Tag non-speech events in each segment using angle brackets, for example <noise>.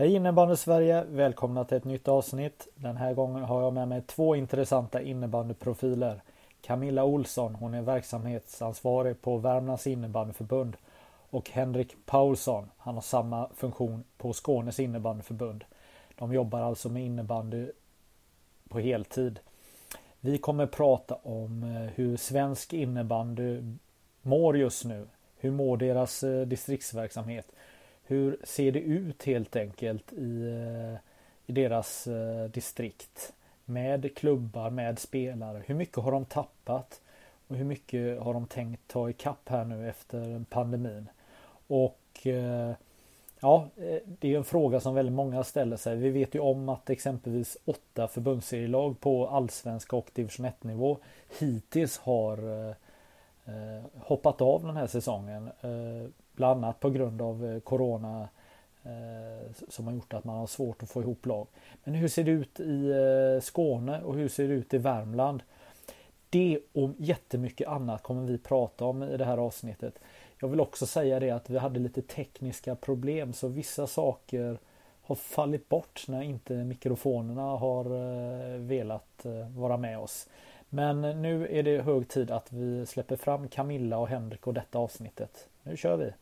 Hej innebandy Sverige! Välkomna till ett nytt avsnitt. Den här gången har jag med mig två intressanta innebandyprofiler. Camilla Olsson, hon är verksamhetsansvarig på Värmlands innebandyförbund. Och Henrik Paulsson, han har samma funktion på Skånes innebandyförbund. De jobbar alltså med innebandy på heltid. Vi kommer prata om eh, hur svensk innebandy mår just nu. Hur mår deras eh, distriktsverksamhet? Hur ser det ut helt enkelt i, eh, i deras eh, distrikt? Med klubbar, med spelare. Hur mycket har de tappat? Och hur mycket har de tänkt ta ikapp här nu efter pandemin? Och eh, Ja, det är en fråga som väldigt många ställer sig. Vi vet ju om att exempelvis åtta förbundsserielag på allsvenska och division 1 nivå hittills har eh, hoppat av den här säsongen. Bland annat på grund av eh, Corona eh, som har gjort att man har svårt att få ihop lag. Men hur ser det ut i eh, Skåne och hur ser det ut i Värmland? Det och jättemycket annat kommer vi prata om i det här avsnittet. Jag vill också säga det att vi hade lite tekniska problem så vissa saker har fallit bort när inte mikrofonerna har velat vara med oss. Men nu är det hög tid att vi släpper fram Camilla och Henrik och detta avsnittet. Nu kör vi!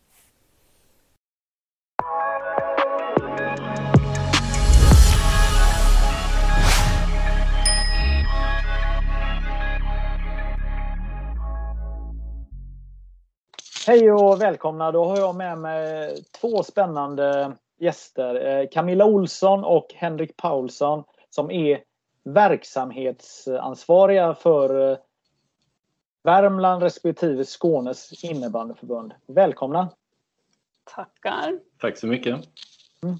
Hej och välkomna! Då har jag med mig två spännande gäster. Eh, Camilla Olsson och Henrik Paulsson som är verksamhetsansvariga för eh, Värmland respektive Skånes innebandyförbund. Välkomna! Tackar! Tack så mycket! Mm.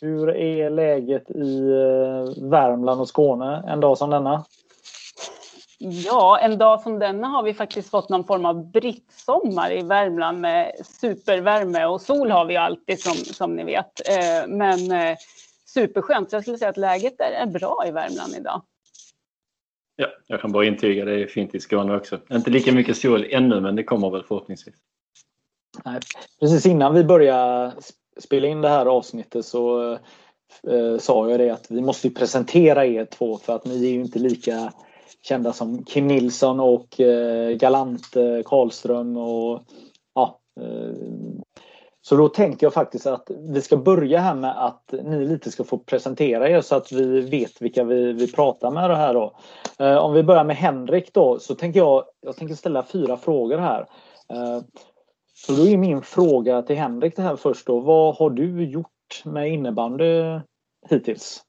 Hur är läget i eh, Värmland och Skåne en dag som denna? Ja, en dag som denna har vi faktiskt fått någon form av brittsommar i Värmland med supervärme och sol har vi alltid som, som ni vet. Eh, men eh, superskönt, så jag skulle säga att läget är bra i Värmland idag. Ja, jag kan bara intyga det är fint i Skåne också. Inte lika mycket sol ännu, men det kommer väl förhoppningsvis. Nej, precis innan vi började spela in det här avsnittet så eh, sa jag det att vi måste presentera er två för att ni är ju inte lika kända som Kim Nilsson och eh, Galant eh, Karlström och ja. Eh, så då tänker jag faktiskt att vi ska börja här med att ni lite ska få presentera er så att vi vet vilka vi, vi pratar med det här då. Eh, om vi börjar med Henrik då så tänker jag, jag tänker ställa fyra frågor här. Eh, så då är min fråga till Henrik det här först då. Vad har du gjort med innebandy hittills?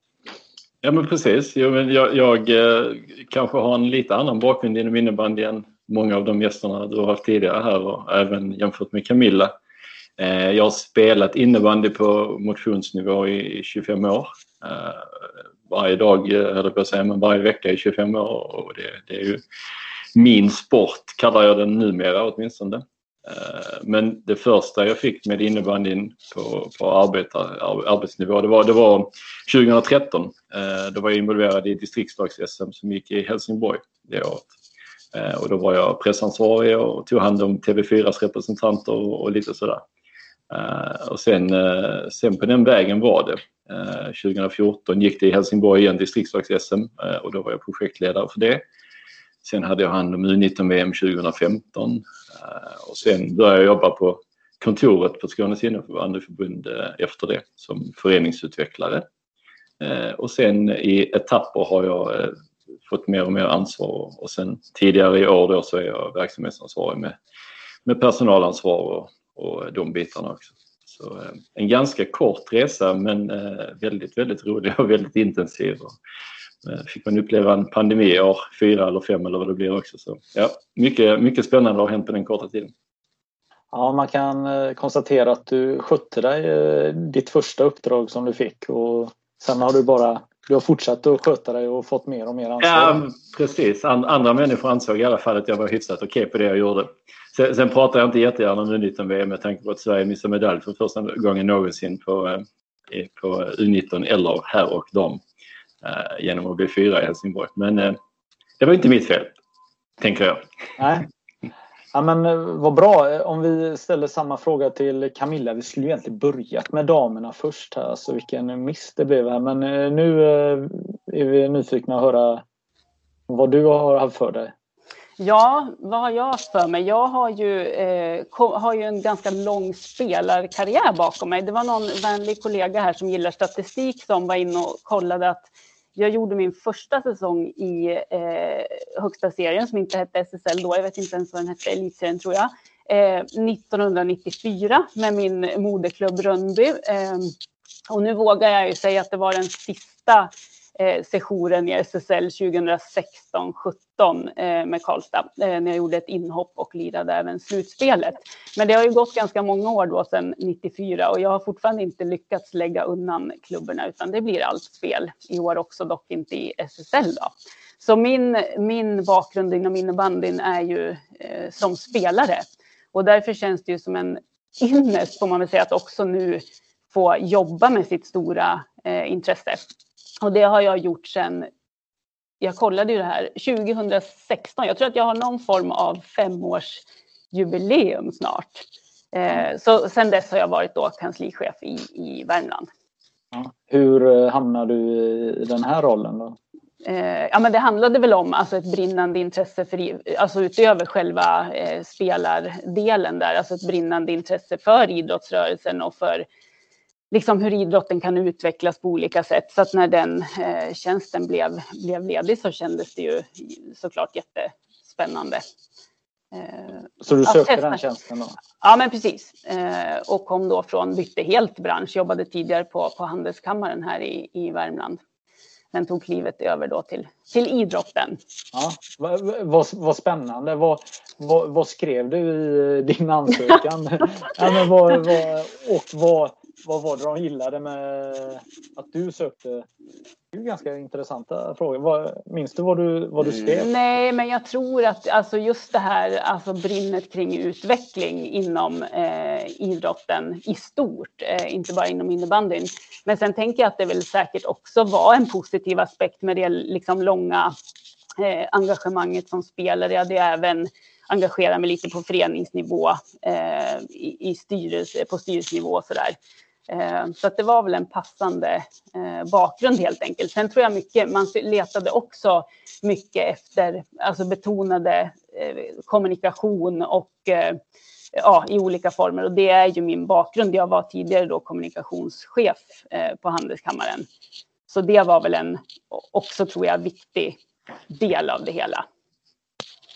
Ja men precis. Jo, men jag, jag eh, kanske har en lite annan bakgrund inom innebandy än många av de gästerna du har haft tidigare här och även jämfört med Camilla. Eh, jag har spelat innebandy på motionsnivå i 25 år. Eh, varje dag, eh, eller på att säga, men varje vecka i 25 år och det, det är ju min sport kallar jag den numera åtminstone. Eh, men det första jag fick med innebandyn på, på arbetar, arbetsnivå det var, det var 2013. Eh, då var jag involverad i distriktslags-SM som gick i Helsingborg det året. Eh, och då var jag pressansvarig och tog hand om TV4s representanter och, och lite sådär. Och sen, sen på den vägen var det. 2014 gick det i Helsingborg igen, distriktslags-SM och då var jag projektledare för det. Sen hade jag hand om U19-VM 2015 eh, och sen började jag jobba på kontoret på Skånes innebandyförbund eh, efter det som föreningsutvecklare. Eh, och sen i etapper har jag fått mer och mer ansvar och sen tidigare i år då så är jag verksamhetsansvarig med, med personalansvar och, och de bitarna också. Så en ganska kort resa men väldigt, väldigt rolig och väldigt intensiv. Eh, fick man uppleva en pandemi i år fyra eller fem eller vad det blir också. Så, ja, mycket, mycket spännande har hänt på den korta tiden. Ja, man kan eh, konstatera att du skötte dig eh, ditt första uppdrag som du fick och sen har du bara du har fortsatt att sköta dig och fått mer och mer ansvar. Ja, precis. andra människor ansåg i alla fall att jag var hyfsat okej okay på det jag gjorde. Sen, sen pratar jag inte jättegärna om U19-VM med tanke på att Sverige missade medalj för första gången någonsin på, på U19 eller här och dam genom att bli fyra i Helsingborg. Men det var inte mitt fel, tänker jag. Nej, Ja, men eh, vad bra. Om vi ställer samma fråga till Camilla. Vi skulle egentligen börjat med damerna först här. Så vilken miss det blev här. Men eh, nu eh, är vi nyfikna att höra vad du har haft för dig. Ja, vad har jag haft för mig? Jag har ju, eh, har ju en ganska lång spelarkarriär bakom mig. Det var någon vänlig kollega här som gillar statistik som var inne och kollade att jag gjorde min första säsong i eh, högsta serien som inte hette SSL då. Jag vet inte ens vad den hette, elitserien tror jag. Eh, 1994 med min moderklubb Rönnby. Eh, och nu vågar jag ju säga att det var den sista eh, sessionen i SSL 2016-17 eh, med Karlstad eh, när jag gjorde ett inhopp och lirade även slutspelet. Men det har ju gått ganska många år då sedan 94 och jag har fortfarande inte lyckats lägga undan klubborna utan det blir allt spel i år också, dock inte i SSL då. Så min, min bakgrund inom innebandyn är ju eh, som spelare och därför känns det ju som en ynnest får man väl säga att också nu få jobba med sitt stora eh, intresse. Och det har jag gjort sedan, jag kollade ju det här, 2016. Jag tror att jag har någon form av femårsjubileum snart. Eh, så sedan dess har jag varit då kanslichef i, i Värmland. Hur eh, hamnade du i den här rollen då? Eh, ja, men det handlade väl om alltså, ett brinnande intresse för, alltså utöver själva eh, spelardelen där, alltså ett brinnande intresse för idrottsrörelsen och för liksom hur idrotten kan utvecklas på olika sätt. Så att när den eh, tjänsten blev, blev ledig så kändes det ju såklart jättespännande. Eh, så du sökte den tjänsten då? Ja, men precis. Eh, och kom då från, bytte helt bransch, jobbade tidigare på, på Handelskammaren här i, i Värmland. Men tog klivet över då till, till idrotten. Ja, vad, vad, vad spännande. Vad, vad, vad, skrev du i din ansökan? <laughs> ja, men vad, vad, och vad, vad var det de gillade med att du sökte? Det är ganska intressanta frågor. minns du vad du, vad du skrev? Mm. Nej, men jag tror att alltså just det här alltså brinnet kring utveckling inom eh, idrotten i stort, eh, inte bara inom innebandyn. Men sen tänker jag att det väl säkert också var en positiv aspekt med det liksom långa eh, engagemanget som spelare. Jag hade även engagerat mig lite på föreningsnivå, eh, i, i styrelse, på styrelsenivå och sådär. Eh, så att det var väl en passande eh, bakgrund helt enkelt. Sen tror jag mycket, man letade också mycket efter, alltså betonade eh, kommunikation och ja, i olika former. Och det är ju min bakgrund. Jag var tidigare då kommunikationschef på Handelskammaren. Så det var väl en, också tror jag, viktig del av det hela.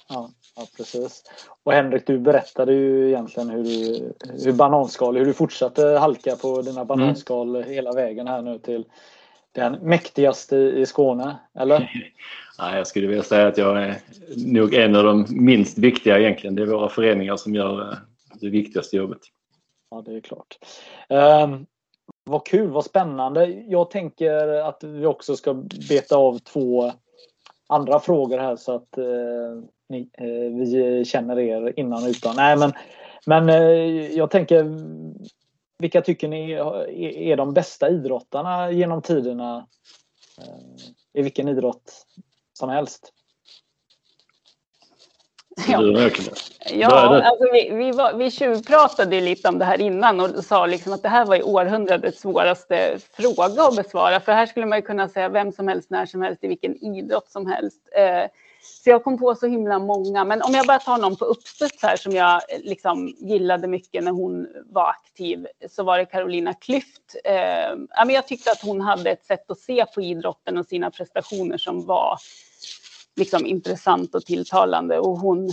Ja. Ja, precis. Och Henrik, du berättade ju egentligen hur, du, hur bananskal, hur du fortsatte halka på dina mm. bananskal mm. hela vägen här nu till den mäktigaste i Skåne, eller? <laughs> Ja, jag skulle vilja säga att jag är nog en av de minst viktiga egentligen. Det är våra föreningar som gör eh, det viktigaste jobbet. Ja, det är klart. Um, vad kul, vad spännande. Jag tänker att vi också ska beta av två andra frågor här så att eh, ni, eh, vi känner er innan och utan. Nej, men, men eh, jag tänker, vilka tycker ni är de bästa idrottarna genom tiderna eh, i vilken idrott som helst? Ja, ja alltså vi, vi, var, vi tjuvpratade lite om det här innan och sa liksom att det här var ju århundradets svåraste fråga att besvara. För här skulle man ju kunna säga vem som helst, när som helst, i vilken idrott som helst. Så jag kom på så himla många. Men om jag bara tar någon på uppstuds här som jag eh, liksom gillade mycket när hon var aktiv så var det Carolina Klüft. Eh, jag tyckte att hon hade ett sätt att se på idrotten och sina prestationer som var liksom intressant och tilltalande. Och hon,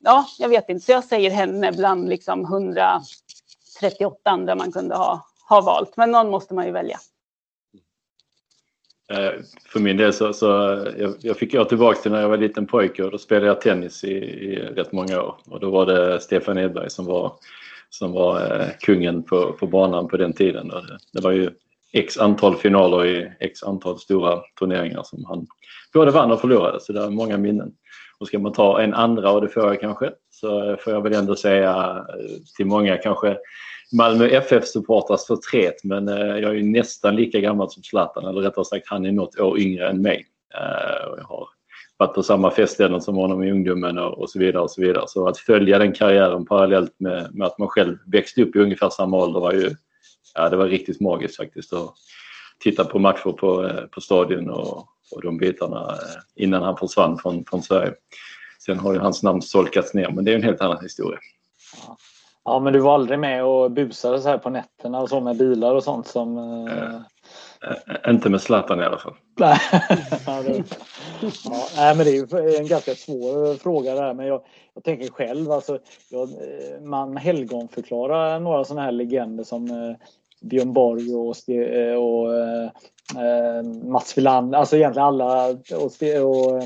ja, jag vet inte, så jag säger henne bland liksom 138 andra man kunde ha, ha valt. Men någon måste man ju välja. Eh, för min del så, så jag, jag fick jag tillbaka till när jag var liten pojke och då spelade jag tennis i, i rätt många år. Och då var det Stefan Edberg som var, som var eh, kungen på, på banan på den tiden. Det, det var ju x antal finaler i x antal stora turneringar som han både vann och förlorade. Så det är många minnen. Och ska man ta en andra, och det får jag kanske, så får jag väl ändå säga eh, till många kanske Malmö FF-supportrars förtret men eh, jag är ju nästan lika gammal som Zlatan eller rättare sagt han är något år yngre än mig. Eh, jag har varit på samma festställen som honom i ungdomen och, och, så vidare. och Så vidare. Så att följa den karriären parallellt med, med att man själv växte upp i ungefär samma ålder var ju ja, det var riktigt magiskt faktiskt. Att titta på matcher på, eh, på stadion och, och de bitarna eh, innan han försvann från, från Sverige. Sen har ju hans namn solkats ner men det är en helt annan historia. Ja, men du var aldrig med och busade så här på nätterna och så med bilar och sånt som... Äh, inte med Zlatan i alla fall. Nej, <laughs> ja, det, men det är en ganska svår fråga där. Men jag, jag tänker själv, alltså, jag, man helgonförklarar några sådana här legender som Björn Borg och, och eh, Mats Wilander, alltså egentligen alla och, och eh,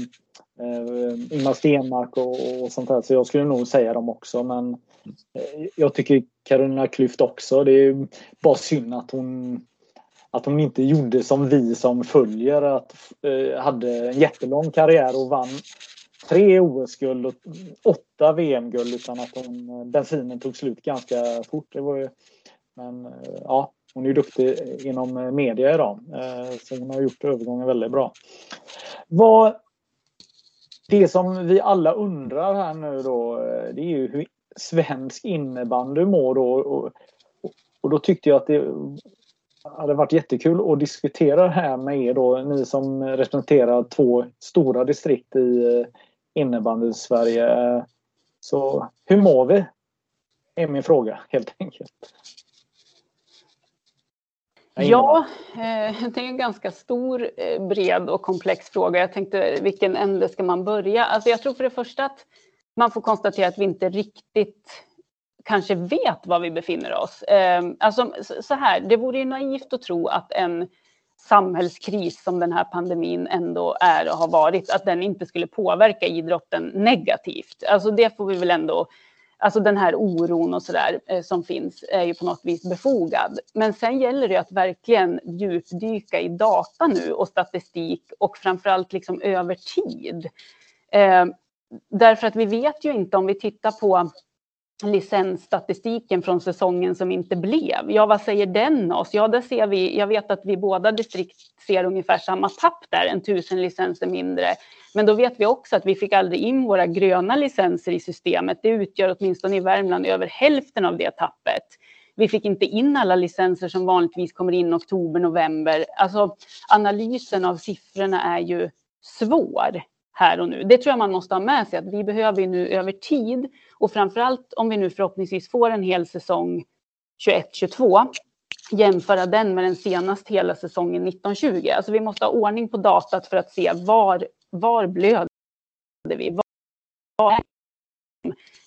Ingmar Stenmark och, och sånt där. Så jag skulle nog säga dem också. Men jag tycker Carolina Klüft också. Det är bara synd att hon att hon inte gjorde som vi som följer. Att, eh, hade en jättelång karriär och vann tre OS-guld och åtta VM-guld utan att hon, bensinen tog slut ganska fort. Det var ju, men eh, ja, hon är ju duktig inom media idag. Eh, så hon har gjort övergången väldigt bra. Vad, det som vi alla undrar här nu då, eh, det är ju hur svensk innebandy mår då. Och, och då tyckte jag att det hade varit jättekul att diskutera det här med er då, ni som representerar två stora distrikt i eh, innebandy Sverige. Så hur mår vi? Är min fråga helt enkelt. Ja, eh, det är en ganska stor, eh, bred och komplex fråga. Jag tänkte vilken ände ska man börja? Alltså jag tror för det första att man får konstatera att vi inte riktigt kanske vet var vi befinner oss. Ehm, alltså, så här, det vore ju naivt att tro att en samhällskris som den här pandemin ändå är och har varit, att den inte skulle påverka idrotten negativt. Alltså det får vi väl ändå, alltså den här oron och sådär där eh, som finns är ju på något vis befogad. Men sen gäller det att verkligen djupdyka i data nu och statistik och framförallt liksom över tid. Ehm, Därför att vi vet ju inte om vi tittar på licensstatistiken från säsongen som inte blev. Ja, vad säger den oss? Ja, där ser vi, jag vet att vi båda distrikt ser ungefär samma tapp där, en tusen licenser mindre. Men då vet vi också att vi fick aldrig in våra gröna licenser i systemet. Det utgör åtminstone i Värmland över hälften av det tappet. Vi fick inte in alla licenser som vanligtvis kommer in oktober, november. Alltså analysen av siffrorna är ju svår här och nu. Det tror jag man måste ha med sig att vi behöver nu över tid och framförallt om vi nu förhoppningsvis får en hel säsong 21-22 jämföra den med den senaste hela säsongen 1920. Alltså vi måste ha ordning på datat för att se var, var blöder vi? Vad är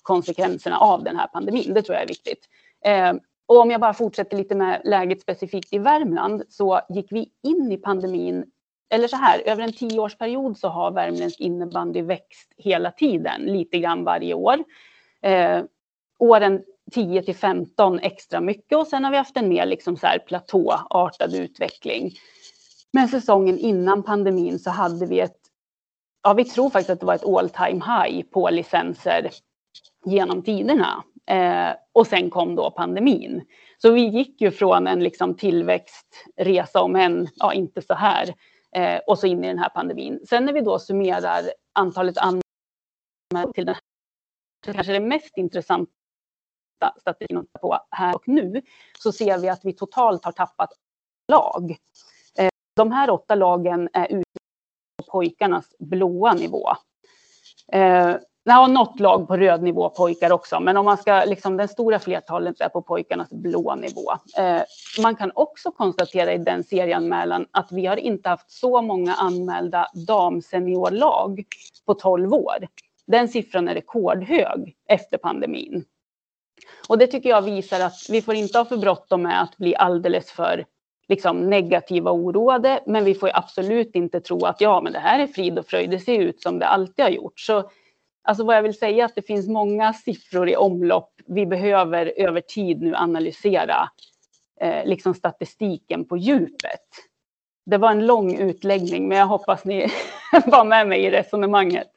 konsekvenserna av den här pandemin? Det tror jag är viktigt. Eh, och om jag bara fortsätter lite med läget specifikt i Värmland så gick vi in i pandemin eller så här, över en tioårsperiod så har värmländsk innebandy växt hela tiden, lite grann varje år. Eh, åren 10 till 15 extra mycket och sen har vi haft en mer liksom så här platåartad utveckling. Men säsongen innan pandemin så hade vi ett, ja vi tror faktiskt att det var ett all time high på licenser genom tiderna. Eh, och sen kom då pandemin. Så vi gick ju från en liksom tillväxtresa, om än ja, inte så här, eh, och så in i den här pandemin. Sen när vi då summerar antalet anmälda till den här, kanske det mest intressanta statistiken att på här och nu, så ser vi att vi totalt har tappat lag. Eh, de här åtta lagen är ute på pojkarnas blåa nivå. Eh, Ja, något lag på röd nivå pojkar också, men om man ska, liksom den stora flertalet är på pojkarnas blå nivå. Eh, man kan också konstatera i den serieanmälan att vi har inte haft så många anmälda damseniorlag på 12 år. Den siffran är rekordhög efter pandemin. Och det tycker jag visar att vi får inte ha för bråttom med att bli alldeles för liksom negativa och oroade. Men vi får absolut inte tro att ja, men det här är frid och fröjd. Det ser ut som det alltid har gjort. Så alltså vad jag vill säga är att det finns många siffror i omlopp. Vi behöver över tid nu analysera eh, liksom statistiken på djupet. Det var en lång utläggning, men jag hoppas ni <laughs> var med mig i resonemanget.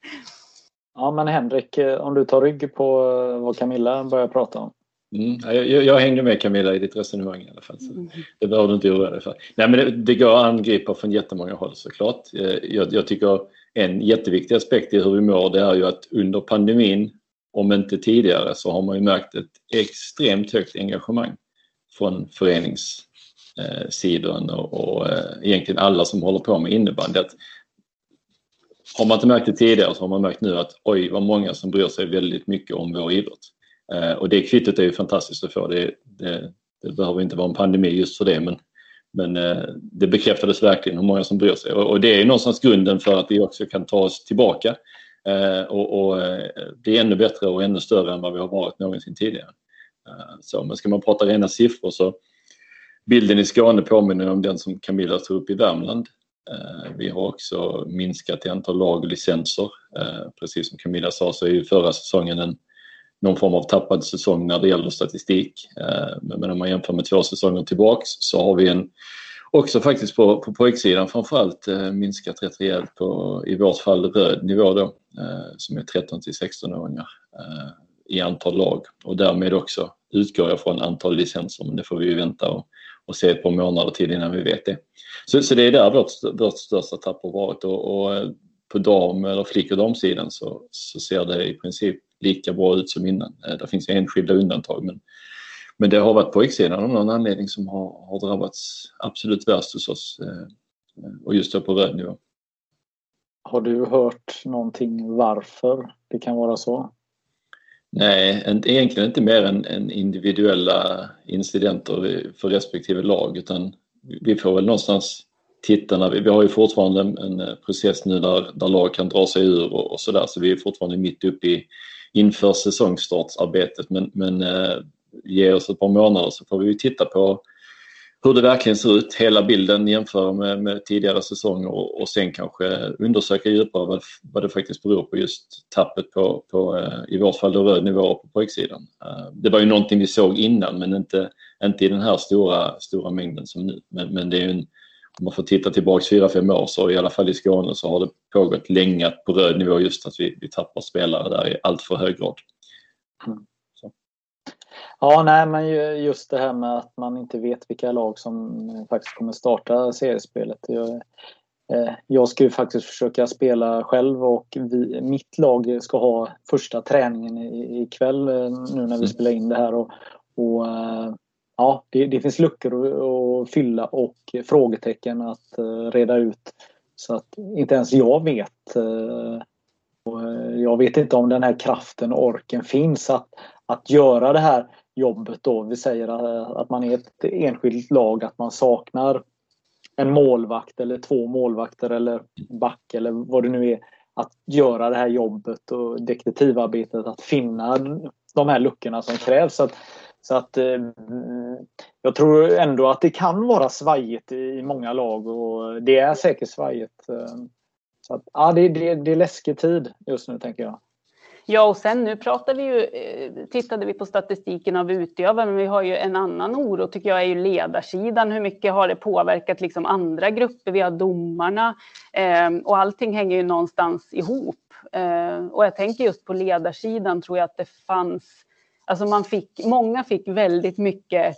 Ja, men Henrik, eh, om du tar rygg på eh, vad Camilla börjar prata om. Mm, jag, jag, hängde med Camilla i ditt resonemang i alla fall. Så mm. Det behöver du inte oroa dig för. Nej, men det, det går att angripa från jättemånga håll såklart. Eh, jag, jag tycker en jätteviktig aspekt i hur vi mår det är ju att under pandemin, om inte tidigare, så har man ju märkt ett extremt högt engagemang från föreningssidan och, och egentligen alla som håller på med innebandy. Att har man inte märkt det tidigare så har man märkt nu att oj vad många som bryr sig väldigt mycket om vår idrott. Eh, och det kvittot är ju fantastiskt att få. Det, det, det behöver inte vara en pandemi just för det men, men eh, det bekräftades verkligen hur många som bryr sig. Och, och det är någonstans grunden för att vi också kan ta oss tillbaka eh, och, och bli ännu bättre och ännu större än vad vi har varit någonsin tidigare. Så, men ska man prata rena siffror så bilden i Skåne påminner om den som Camilla tog upp i Värmland. Vi har också minskat i antal lag och licenser. Precis som Camilla sa så är ju förra säsongen en, någon form av tappad säsong när det gäller statistik. Eh, men om man jämför med två säsonger tillbaks så har vi en, också faktiskt på, på pojksidan framförallt eh, minskat rätt rejält på i vårt fall röd nivå då eh, som är 13 till 16-åringar eh, i antal lag och därmed också utgår jag från antal licenser men det får vi ju vänta och, och se ett par månader till innan vi vet det. Så, så det är där vårt, vårt största tapp har varit och, och på dam eller flick och damsidan så, så ser det i princip lika bra ut som innan. Eh, det finns enskilda undantag men, men det har varit pojksidan av någon anledning som har, har drabbats absolut värst hos oss eh, och just då på röd nivå. Har du hört någonting varför det kan vara så? Nej, egentligen inte mer än, än individuella incidenter för respektive lag utan vi får väl någonstans tittarna. vi, vi har ju fortfarande en, en eh, process nu där, där lag kan dra sig ur och, och sådär så vi är fortfarande mitt uppe i inför säsongstartsarbetet men, men eh, ge oss ett par månader så får vi titta på hur det verkligen ser ut, hela bilden jämföra med, med tidigare säsonger och, och sen kanske undersöka djupare vad, vad det faktiskt beror på just tappet på, på eh, i vårt fall då röd nivå på pojksidan. Eh, det var ju någonting vi såg innan men inte, inte i den här stora, stora mängden som nu. Men, men det är en, om man får titta tillbaks fyra fem år så i alla fall i Skåne så har det pågått länge på röd nivå just att vi, vi tappar spelare där i allt för hög grad. Mm. Ja, nej, men just det här med att man inte vet vilka lag som faktiskt kommer starta seriespelet. Jag, eh, jag ska ju faktiskt försöka spela själv och vi, mitt lag ska ha första träningen ikväll eh, nu när vi mm. spelar in det här. Och, och eh, ja, det, det, finns luckor att fylla och frågetecken att eh, reda ut. Så att inte ens jag vet. Eh, eh, jag vet inte om den här kraften och orken finns att, att göra det här jobbet då. Vi säger att man är ett enskilt lag, att man saknar en målvakt eller två målvakter eller back eller vad det nu är. Att göra det här jobbet och detektivarbetet, att finna de här luckorna som krävs. Så att, så att eh, jag tror ändå att det kan vara svajigt i många lag och det är säkert svajigt. Eh. Så att, ja, det, det, det är läskig tid just nu tänker jag. Ja, och sen nu pratar vi ju, eh, tittade vi på statistiken av utövare, men vi har ju en annan oro tycker jag är ju ledarsidan. Hur mycket har det påverkat liksom andra grupper? Vi har domarna eh, och allting hänger ju någonstans ihop. Eh, och jag tänker just på ledarsidan tror jag att det fanns, alltså man fick, många fick väldigt mycket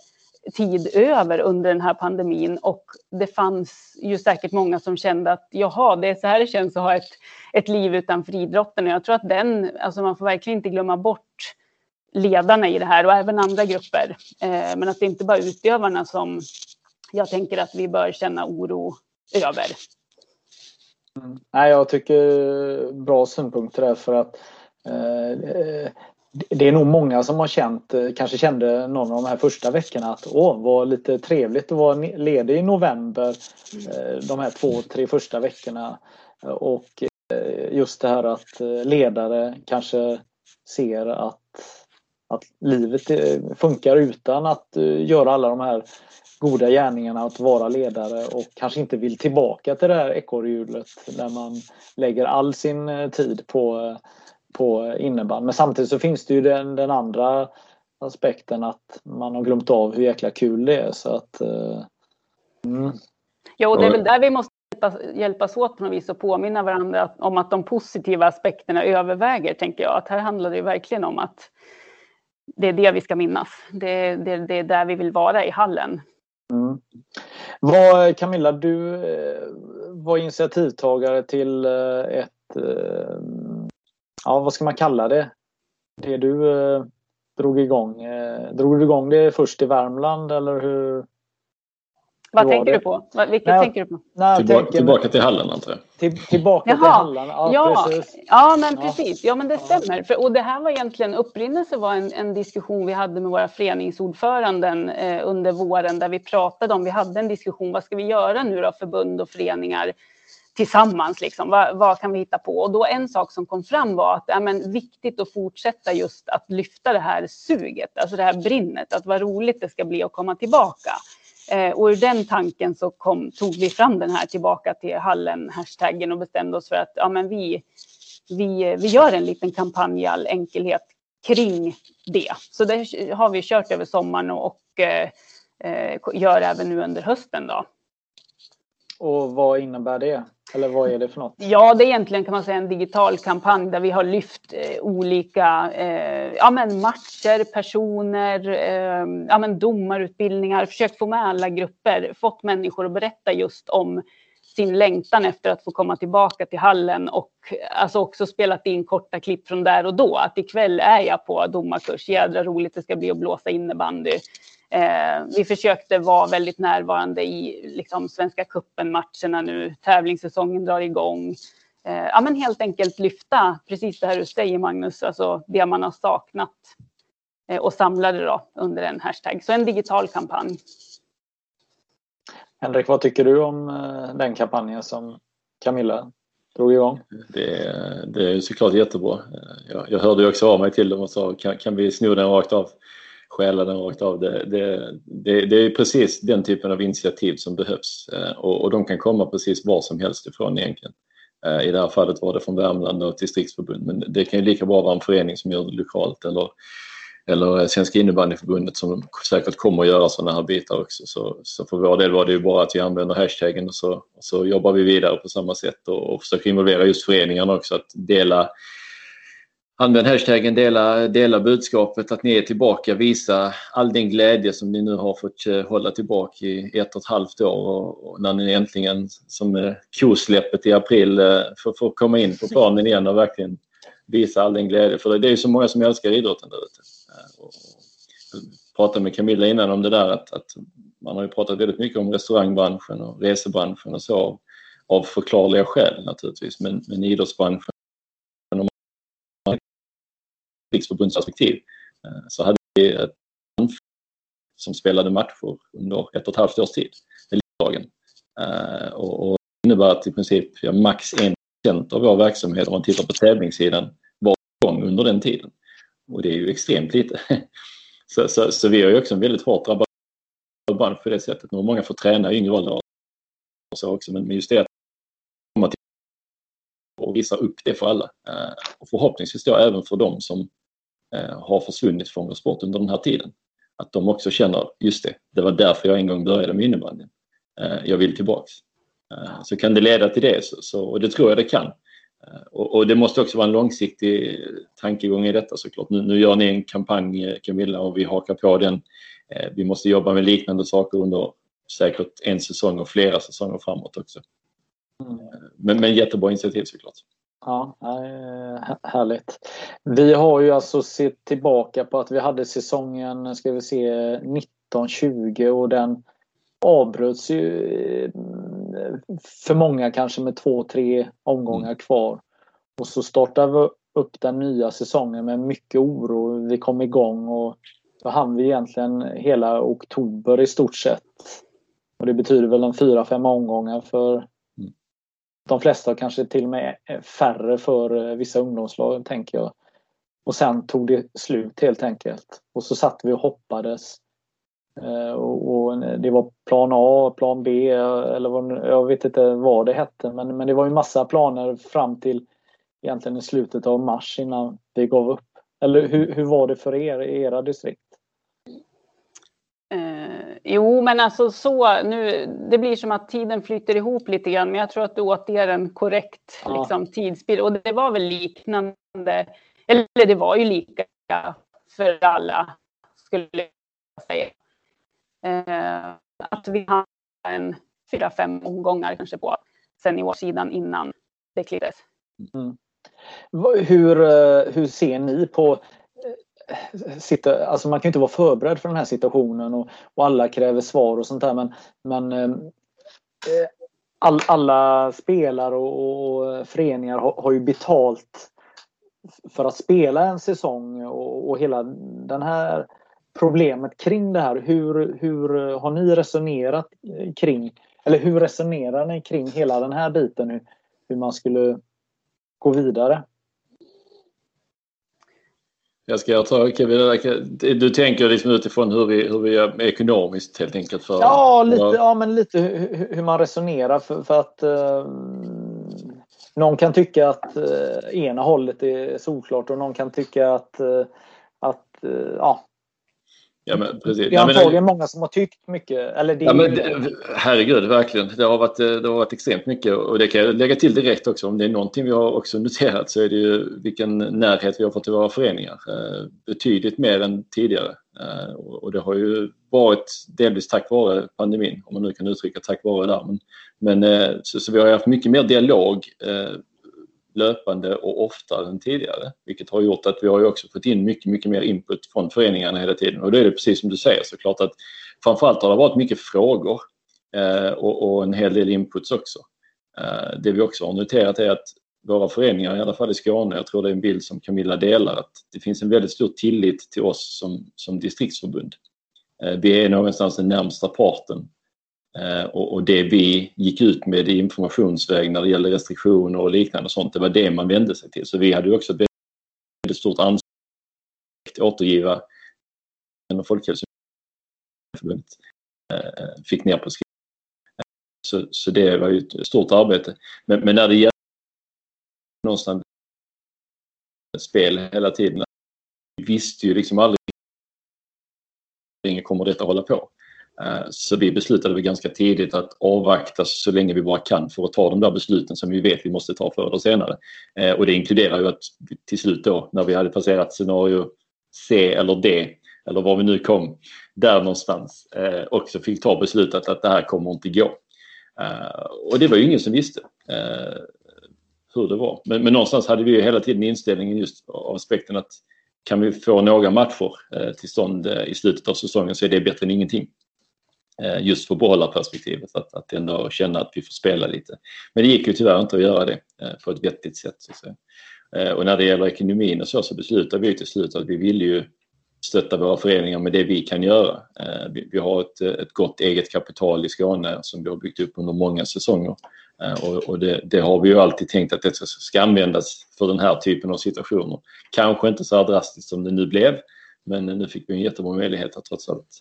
tid över under den här pandemin och det fanns ju säkert många som kände att jaha, det är så här det känns att ha ett, ett liv utanför idrotten. Och jag tror att den, alltså man får verkligen inte glömma bort ledarna i det här och även andra grupper. Eh, men att det inte bara är utövarna som jag tänker att vi bör känna oro över. Mm. Nej, jag tycker bra synpunkter där för att eh, eh det är nog många som har känt, eh, kanske kände någon av de här första veckorna att åh, vad lite trevligt att vara ledig i november eh, de här två, tre första veckorna. Och eh, just det här att ledare kanske ser att, att livet funkar utan att göra alla de här goda gärningarna att vara ledare och kanske inte vill tillbaka till det här ekorrhjulet där man lägger all sin tid på, på innebandy. Men samtidigt så finns det ju den, den andra aspekten att man har glömt av hur jäkla kul det är. Så att, uh, mm. Jo, det är väl där vi måste hjälpas åt på något vis och påminna varandra om att de positiva aspekterna överväger, tänker jag. Att här handlar det verkligen om att det är det vi ska minnas. Det, det, det är där vi vill vara i hallen. Mm. Vad, Camilla, du eh, var initiativtagare till eh, ett, eh, ja vad ska man kalla det? Det du drog igång. Drog du igång det först i Värmland eller hur? Vad tänker det? du på? Vilket nej, tänker du på? Nej, tillbaka, tänker, tillbaka till hallen antar jag. Till, tillbaka Jaha. till hallen, ja, ja, precis. Ja, men ja. precis. Ja, men det stämmer. För, och det här var egentligen, upprinnelse var en, en diskussion vi hade med våra föreningsordföranden eh, under våren där vi pratade om, vi hade en diskussion, vad ska vi göra nu då, förbund och föreningar tillsammans, liksom, vad, vad, kan vi hitta på? Och då en sak som kom fram var att det är viktigt att fortsätta just att lyfta det här suget, alltså det här brinnet, att vad roligt det ska bli att komma tillbaka. Eh, och ur den tanken så kom, tog vi fram den här tillbaka till hallen-hashtaggen och bestämde oss för att ja, men vi, vi, vi gör en liten kampanj i all enkelhet kring det. Så det har vi kört över sommaren och, och eh, eh gör även nu under hösten. Då. Och vad innebär det? Eller vad är det för något? Ja, det är egentligen kan man säga en digital kampanj där vi har lyft eh, olika eh, ja, men matcher, personer, eh, ja, men domarutbildningar, försökt få med alla grupper, fått människor att berätta just om sin längtan efter att få komma tillbaka till hallen och alltså också spelat in korta klipp från där och då. Att ikväll är jag på domarkurs, jädra roligt det ska bli att blåsa innebandy. Eh, vi försökte vara väldigt närvarande i liksom, Svenska cupen-matcherna nu. Tävlingssäsongen drar igång. Eh, ja, men helt enkelt lyfta precis det här du säger Magnus, alltså det man har saknat eh, och samla det då under en hashtag. Så en digital kampanj. Henrik, vad tycker du om eh, den kampanjen som Camilla drog igång? Det, det är såklart jättebra. Jag, jag hörde också av mig till dem och sa kan, kan vi sno den rakt av? Stjäla den rakt av. Det, det, det, det, är precis den typen av initiativ som behövs eh, och, och de kan komma precis var som helst ifrån egentligen. Eh, I det här fallet var det från Värmland och distriktsförbund men det kan ju lika bra vara en förening som gör det lokalt eller, eller Svenska innebandyförbundet som säkert kommer att göra sådana här bitar också. Så, så för vår del var det ju bara att vi använder hashtaggen och så, och så jobbar vi vidare på samma sätt och, och försöker involvera just föreningarna också att dela Använd hashtaggen dela, dela budskapet att ni är tillbaka, visa all den glädje som ni nu har fått eh, hålla tillbaka i ett och ett halvt år och, och när ni äntligen som eh, kosläppet i april eh, får, får komma in på planen igen och verkligen visa all den glädje. För det är ju så många som älskar idrotten där ute. Jag pratade med Camilla innan om det där att, att man har ju pratat väldigt mycket om restaurangbranschen och resebranschen och så av, av förklarliga skäl naturligtvis men, men idrottsbranschen riksförbundsperspektiv eh, så hade vi ett som spelade matcher under ett och ett halvt års tid med lagen. Eh, och, och det innebär att i princip ja, max en procent av vår verksamhet om man tittar på tävlingssidan var igång under den tiden. Och det är ju extremt lite. <laughs> Så, så, så vi har ju också en väldigt hårt drabbad bransch på det sättet. Nu har många fått träna i yngre åldrar och så också men just det att komma till och visa upp det för alla. Eh, och förhoppningsvis då även för dem som har försvunnit från vår sport under den här tiden. Att de också känner, just det, det var därför jag en gång började med innebandyn. Eh, jag vill tillbaks. Eh, så kan det leda till det, så, så, och det tror jag det kan. Och, och, det måste också vara en långsiktig tankegång i detta såklart. Nu, nu gör ni en kampanj Camilla och vi hakar på den. Vi måste jobba med liknande saker under säkert en säsong och flera säsonger framåt också. Mm. Men, men jättebra initiativ såklart. Ja, härligt. Vi har ju alltså sett tillbaka på att vi hade säsongen, ska vi se, 1920 och den avbröts ju eh, för många kanske med två, tre omgångar mm. kvar. Och så startade vi upp den nya säsongen med mycket oro. Vi kom igång och då hann vi egentligen hela oktober i stort sett. Och det betyder väl en fyra, fem omgångar för de flesta kanske till och med färre för eh, vissa ungdomslag, tänker jag. Och sen tog det slut helt enkelt. Och så satt vi och hoppades eh, och, eh, det var plan A, plan B eller vad, jag vet inte vad det hette. Men, men det var ju massa planer fram till egentligen i slutet av mars innan vi gav upp. Eller hur, hur var det för er i era distrikt? Jo, men alltså så nu. Det blir som att tiden flyter ihop lite grann, men jag tror att du återger en korrekt ja. liksom, tidsbild. Och det var väl liknande, eller det var ju lika för alla, skulle jag säga. Eh, att vi hade en fyra, fem omgångar kanske på seniorsidan innan det klipptes. Mm. Hur, eh, hur ser ni på sitta, alltså man kan inte vara förberedd för den här situationen och, och alla kräver svar och sånt där men, men eh, all, alla spelare och, och föreningar har, har, ju betalt för att spela en säsong och, och hela den här problemet kring det här. Hur, hur har ni resonerat kring, eller hur resonerar ni kring hela den här biten? Hur, hur man skulle gå vidare? Jag ska ta Kevin, du tänker liksom utifrån hur vi, hur vi gör ekonomiskt helt enkelt? För, ja, lite, ja, men lite hur, hur man resonerar för, för att eh, någon kan tycka att eh, ena hållet är solklart och någon kan tycka att, eh, att eh, ja, Ja, men precis. Det är antagligen många som har tyckt mycket. Eller det ja, men det, herregud, verkligen. Det har, varit, det har varit extremt mycket och det kan jag lägga till direkt också. Om det är någonting vi har också noterat så är det ju vilken närhet vi har fått till våra föreningar. Eh, betydligt mer än tidigare. Eh, och det har ju varit delvis tack vare pandemin, om man nu kan uttrycka tack vare där. Men, men eh, så, så, vi har haft mycket mer dialog löpande och oftare än tidigare. Vilket har gjort att vi har ju också fått in mycket, mycket mer input från föreningarna hela tiden. Och då är det precis som du säger såklart att framförallt har det varit mycket frågor eh, och, och, en hel del inputs också. Eh, det vi också har noterat är att våra föreningar, i alla fall i Skåne, jag tror det är en bild som Camilla delar, att det finns en väldigt stor tillit till oss som, som distriktsförbund. Eh, vi är någonstans den närmsta parten Eh, och, det vi gick ut med i informationsväg när det gäller restriktioner och liknande och sånt, det var det man vände sig till. Så vi hade ju också ett väldigt stort ansvar att återgiva och Folkhälsoförbundet eh, fick ner på skrift. Eh, så, så det var ju ett stort arbete. Men, men när det gäller någonstans spel hela tiden, vi visste ju liksom aldrig hur länge kommer detta hålla på. Eh, så vi beslutade ganska tidigt att avvakta så länge vi bara kan för att ta de där besluten som vi vet vi måste ta förr eller senare. Eh, och det inkluderar ju att till slut då när vi hade passerat scenario C eller D eller var vi nu kom, där någonstans eh, också fick ta beslutet att det här kommer inte gå. Och det var ju ingen som visste hur det var. Men, men någonstans hade vi ju hela tiden inställningen just av aspekten att kan vi få några matcher till stånd i slutet av säsongen så är det bättre än ingenting. Eh, just för att behålla perspektivet, att, att ändå känna att vi får spela lite. Men det gick ju tyvärr inte att göra det eh, på ett vettigt sätt. Så att säga. Eh, och när det gäller ekonomin och så, så beslutade vi till slut att vi vill ju stötta våra föreningar med det vi kan göra. Vi har ett, ett gott eget kapital i Skåne som vi har byggt upp under många säsonger. Och, det, det, har vi ju alltid tänkt att det ska användas för den här typen av situationer. Kanske inte så här drastiskt som det nu blev, men nu fick vi en jättebra möjlighet att trots allt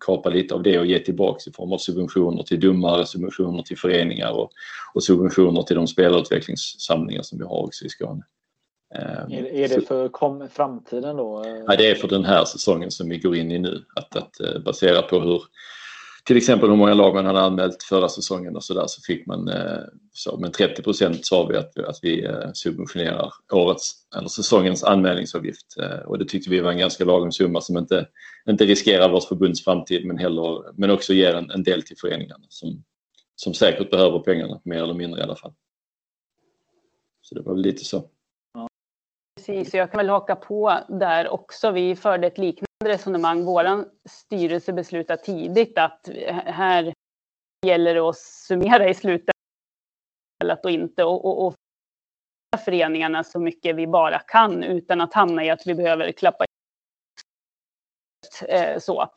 kapa lite av det och ge tillbaks i form av subventioner till domare, subventioner till föreningar och, och subventioner till de spelutvecklingssamlingar som vi har också i Skåne. Ehm, är, är det för kom, framtiden då? Ja, det är för den här säsongen som vi går in i nu. Att, att eh, baserat på hur till exempel hur många lag man hade anmält förra säsongen och så där så fick man eh, så, men 30 procent sa vi att, att vi eh, subventionerar årets eller säsongens anmälningsavgift eh, och det tyckte vi var en ganska lagom summa som inte, inte riskerar vårt förbunds framtid men, heller, men också ger en, en del till föreningarna som, som säkert behöver pengarna mer eller mindre i alla fall. Så det var väl lite så. Precis, jag kan väl haka på där också. Vi förde ett liknande resonemang. Vår styrelse beslutade tidigt att här gäller det att summera i slutet och inte och, och, och föreningarna så mycket vi bara kan utan att hamna i att vi behöver klappa eh, så. Jag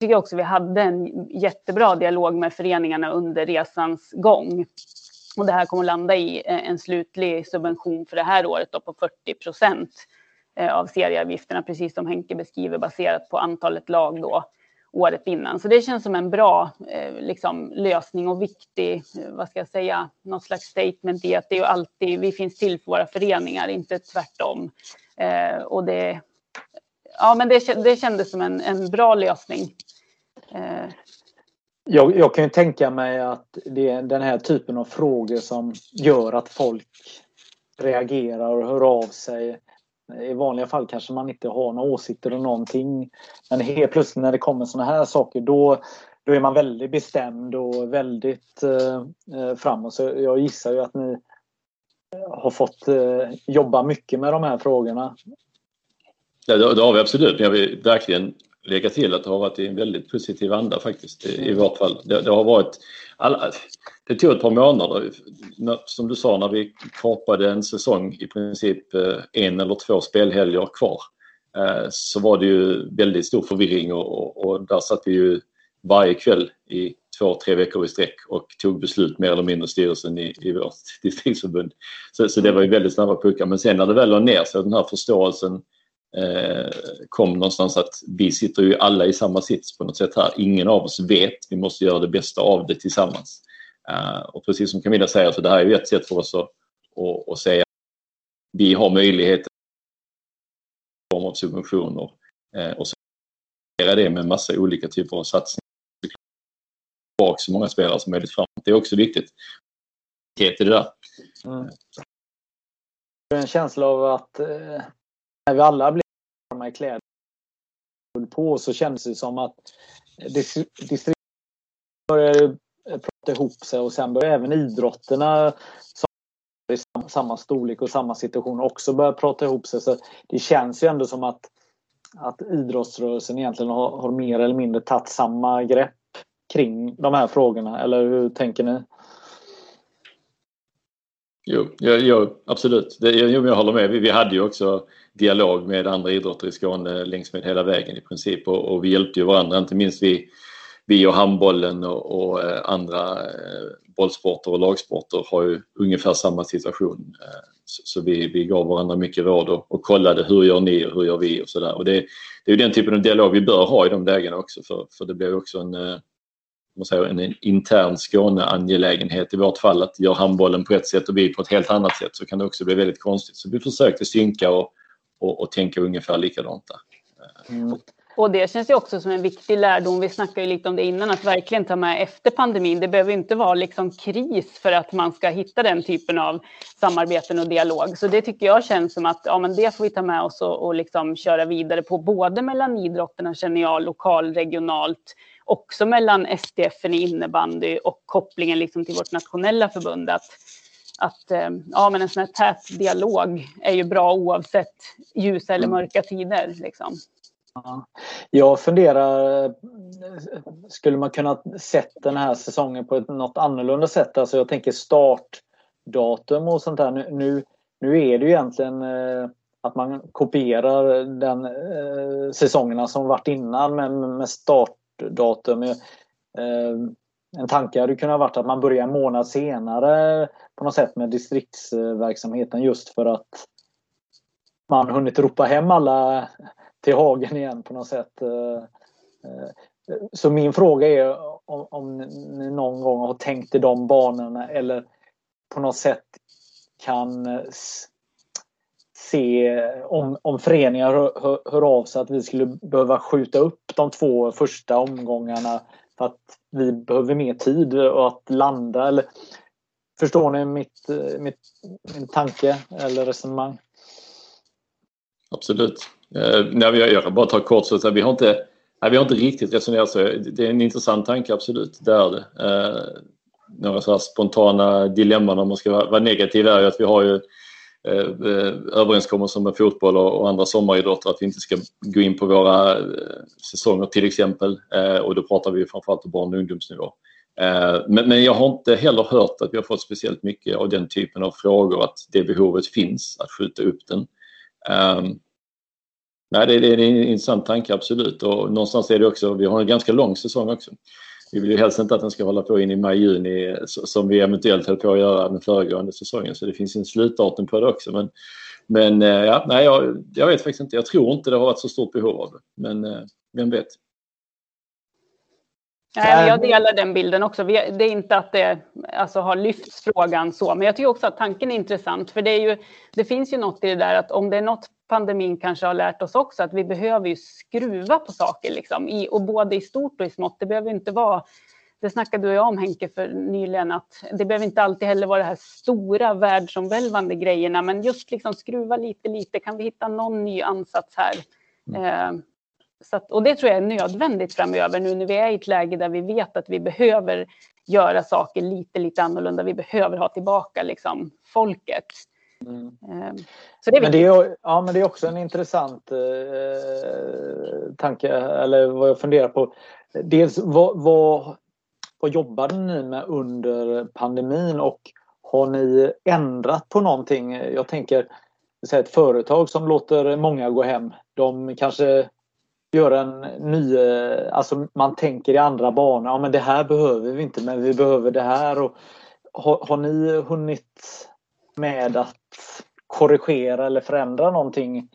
tycker också vi hade en jättebra dialog med föreningarna under resans gång. Och det här kommer att landa i eh, en slutlig subvention för det här året då på 40 procent eh, av serieavgifterna, precis som Henke beskriver, baserat på antalet lag då. året innan. Så det känns som en bra eh, liksom, lösning och viktig, eh, vad ska jag säga, något slags statement i att det är alltid, vi finns till för våra föreningar, inte tvärtom. Eh, och det, ja, men det, det kändes som en, en bra lösning. Eh. Jag, jag, kan ju tänka mig att det är den här typen av frågor som gör att folk reagerar och hör av sig. I vanliga fall kanske man inte har några åsikter om någonting. Men helt plötsligt när det kommer såna här saker då, då är man väldigt bestämd och väldigt eh, eh framåt. Så jag gissar ju att ni har fått eh, jobba mycket med de här frågorna. Ja, det, det har vi absolut. Men jag vill verkligen lägga till att det har varit i en väldigt positiv anda faktiskt i, i vart fall. Det, det, har varit alla, det tog ett par månader. Som du sa när vi kapade en säsong i princip eh, en eller två spelhelger kvar eh, så var det ju väldigt stor förvirring och, och, och där satt vi ju varje kväll i två, tre veckor i sträck och tog beslut mer eller mindre styrelsen i, i vårt <laughs> distriktsförbund. Så, så det var ju väldigt snabba puckar men sen när det väl la ner sig den här förståelsen eh, kom någonstans att vi sitter ju alla i samma sits på något sätt här. Ingen av oss vet, vi måste göra det bästa av det tillsammans. Eh, och precis som Camilla säger, så det här är ju ett sätt för oss att, att, att säga vi har möjlighet i form av subventioner uh, och så det med massa olika typer av satsningar. Bak så många spelare som möjligt framåt. Det är också viktigt. Det är det där. Mm. En känsla av att eh, när vi alla blev varma i kläder på så kändes det som att distrikten började prata ihop sig och sen började även idrotterna som i samma storlek och samma situation också börja prata ihop sig. Så det känns ju ändå som att, att idrottsrörelsen egentligen har, har mer eller mindre tagit samma grepp kring de här frågorna. Eller hur tänker ni? Jo, jag, jag, absolut. Det, jag, jag håller med. Vi, vi hade ju också dialog med andra idrotter i Skåne längs med hela vägen i princip och, och vi hjälpte ju varandra, inte minst vi, vi och handbollen och, och eh, andra eh, bollsporter och lagsporter har ju ungefär samma situation. Eh, så, så vi, vi gav varandra mycket råd och, och kollade hur gör ni och hur gör vi och sådär. Och det, det är ju den typen av dialog vi bör ha i de lägena också för, för det blir också en man säger, en intern Skåne-angelägenhet i vårt fall att gör handbollen på ett sätt och vi på ett helt annat sätt så kan det också bli väldigt konstigt. Så vi försökte synka och, och, och tänka ungefär likadant där. Mm. Och det känns ju också som en viktig lärdom. Vi snackade ju lite om det innan, att verkligen ta med efter pandemin. Det behöver inte vara liksom kris för att man ska hitta den typen av samarbeten och dialog. Så det tycker jag känns som att ja, men det får vi ta med oss och, och liksom köra vidare på, både mellan idrotterna känner jag, lokal, regionalt, också mellan SDF i innebandy och kopplingen liksom till vårt nationella förbund. Att, att eh, ja, men en sån här tät dialog är ju bra oavsett ljusa eller mm. mörka tider. Liksom. Jag funderar, skulle man kunna sett den här säsongen på ett något annorlunda sätt? Alltså jag tänker startdatum och sånt där. Nu, nu är det ju egentligen eh, att man kopierar den eh, säsongerna som varit innan med, med startdatum. Eh, en tanke hade kunnat varit att man börjar en månad senare på något sätt med distriktsverksamheten just för att man hunnit ropa hem alla till hagen igen på något sätt. Så min fråga är om, om ni någon gång har tänkt i de banorna eller på något sätt kan se om, om föreningar hör, hör, hör av sig att vi skulle behöva skjuta upp de två första omgångarna att vi behöver mer tid och att landa. Eller, förstår ni mitt, mitt, min tanke eller resonemang? Absolut. Eh, nej, jag kan bara ta kort så att vi har inte, nej, vi har inte riktigt resonerat så. Det är en intressant tanke, absolut. Det är det. Eh, några så spontana dilemman om man ska vara, negativ är ju att vi har ju Eh, eh, överenskommelser med fotboll och, andra sommaridrotter att vi inte ska gå in på våra eh, säsonger till exempel. Och då pratar vi framförallt om barn och ungdomsnivå. Men, jag har inte heller hört att vi har fått speciellt mycket av den typen av frågor att det behovet finns att skjuta upp den. Ehm, nej, det, är en intressant tanke, absolut. Och någonstans är det också, vi har en ganska lång säsong också. Vi vill ju helst inte att den ska hålla på in i maj-juni som vi eventuellt höll på att göra den föregående säsongen. Så det finns en slutdatum på det också. Men, men eh, ja, nej, jag, jag vet faktiskt inte. Jag tror inte det har varit så stort behov av det. Men eh, vem vet? Nej, jag delar den bilden också. Det är inte att det alltså, har lyfts frågan så, men jag tycker också att tanken är intressant. För det, är ju, det finns ju något i det där att om det är något pandemin kanske har lärt oss också, att vi behöver ju skruva på saker, liksom, i, och både i stort och i smått. Det behöver inte vara det snackade du och jag om Henke för nyligen, att det behöver inte alltid heller vara de här stora världsomvälvande grejerna, men just liksom skruva lite, lite. Kan vi hitta någon ny ansats här? Mm. Eh, så att, och det tror jag är nödvändigt framöver nu när vi är i ett läge där vi vet att vi behöver göra saker lite, lite annorlunda. Vi behöver ha tillbaka liksom, folket. Mm. Eh, så det är, men det är, ja, men det är också en intressant eh, tanke, eller vad jag funderar på. Dels vad, vad, vad jobbade ni med under pandemin och har ni ändrat på någonting? Jag tänker ett företag som låter många gå hem. De kanske gör en ny, alltså man tänker i andra banor. Ja, men det här behöver vi inte men vi behöver det här. Och har, har ni hunnit med att korrigera eller förändra någonting?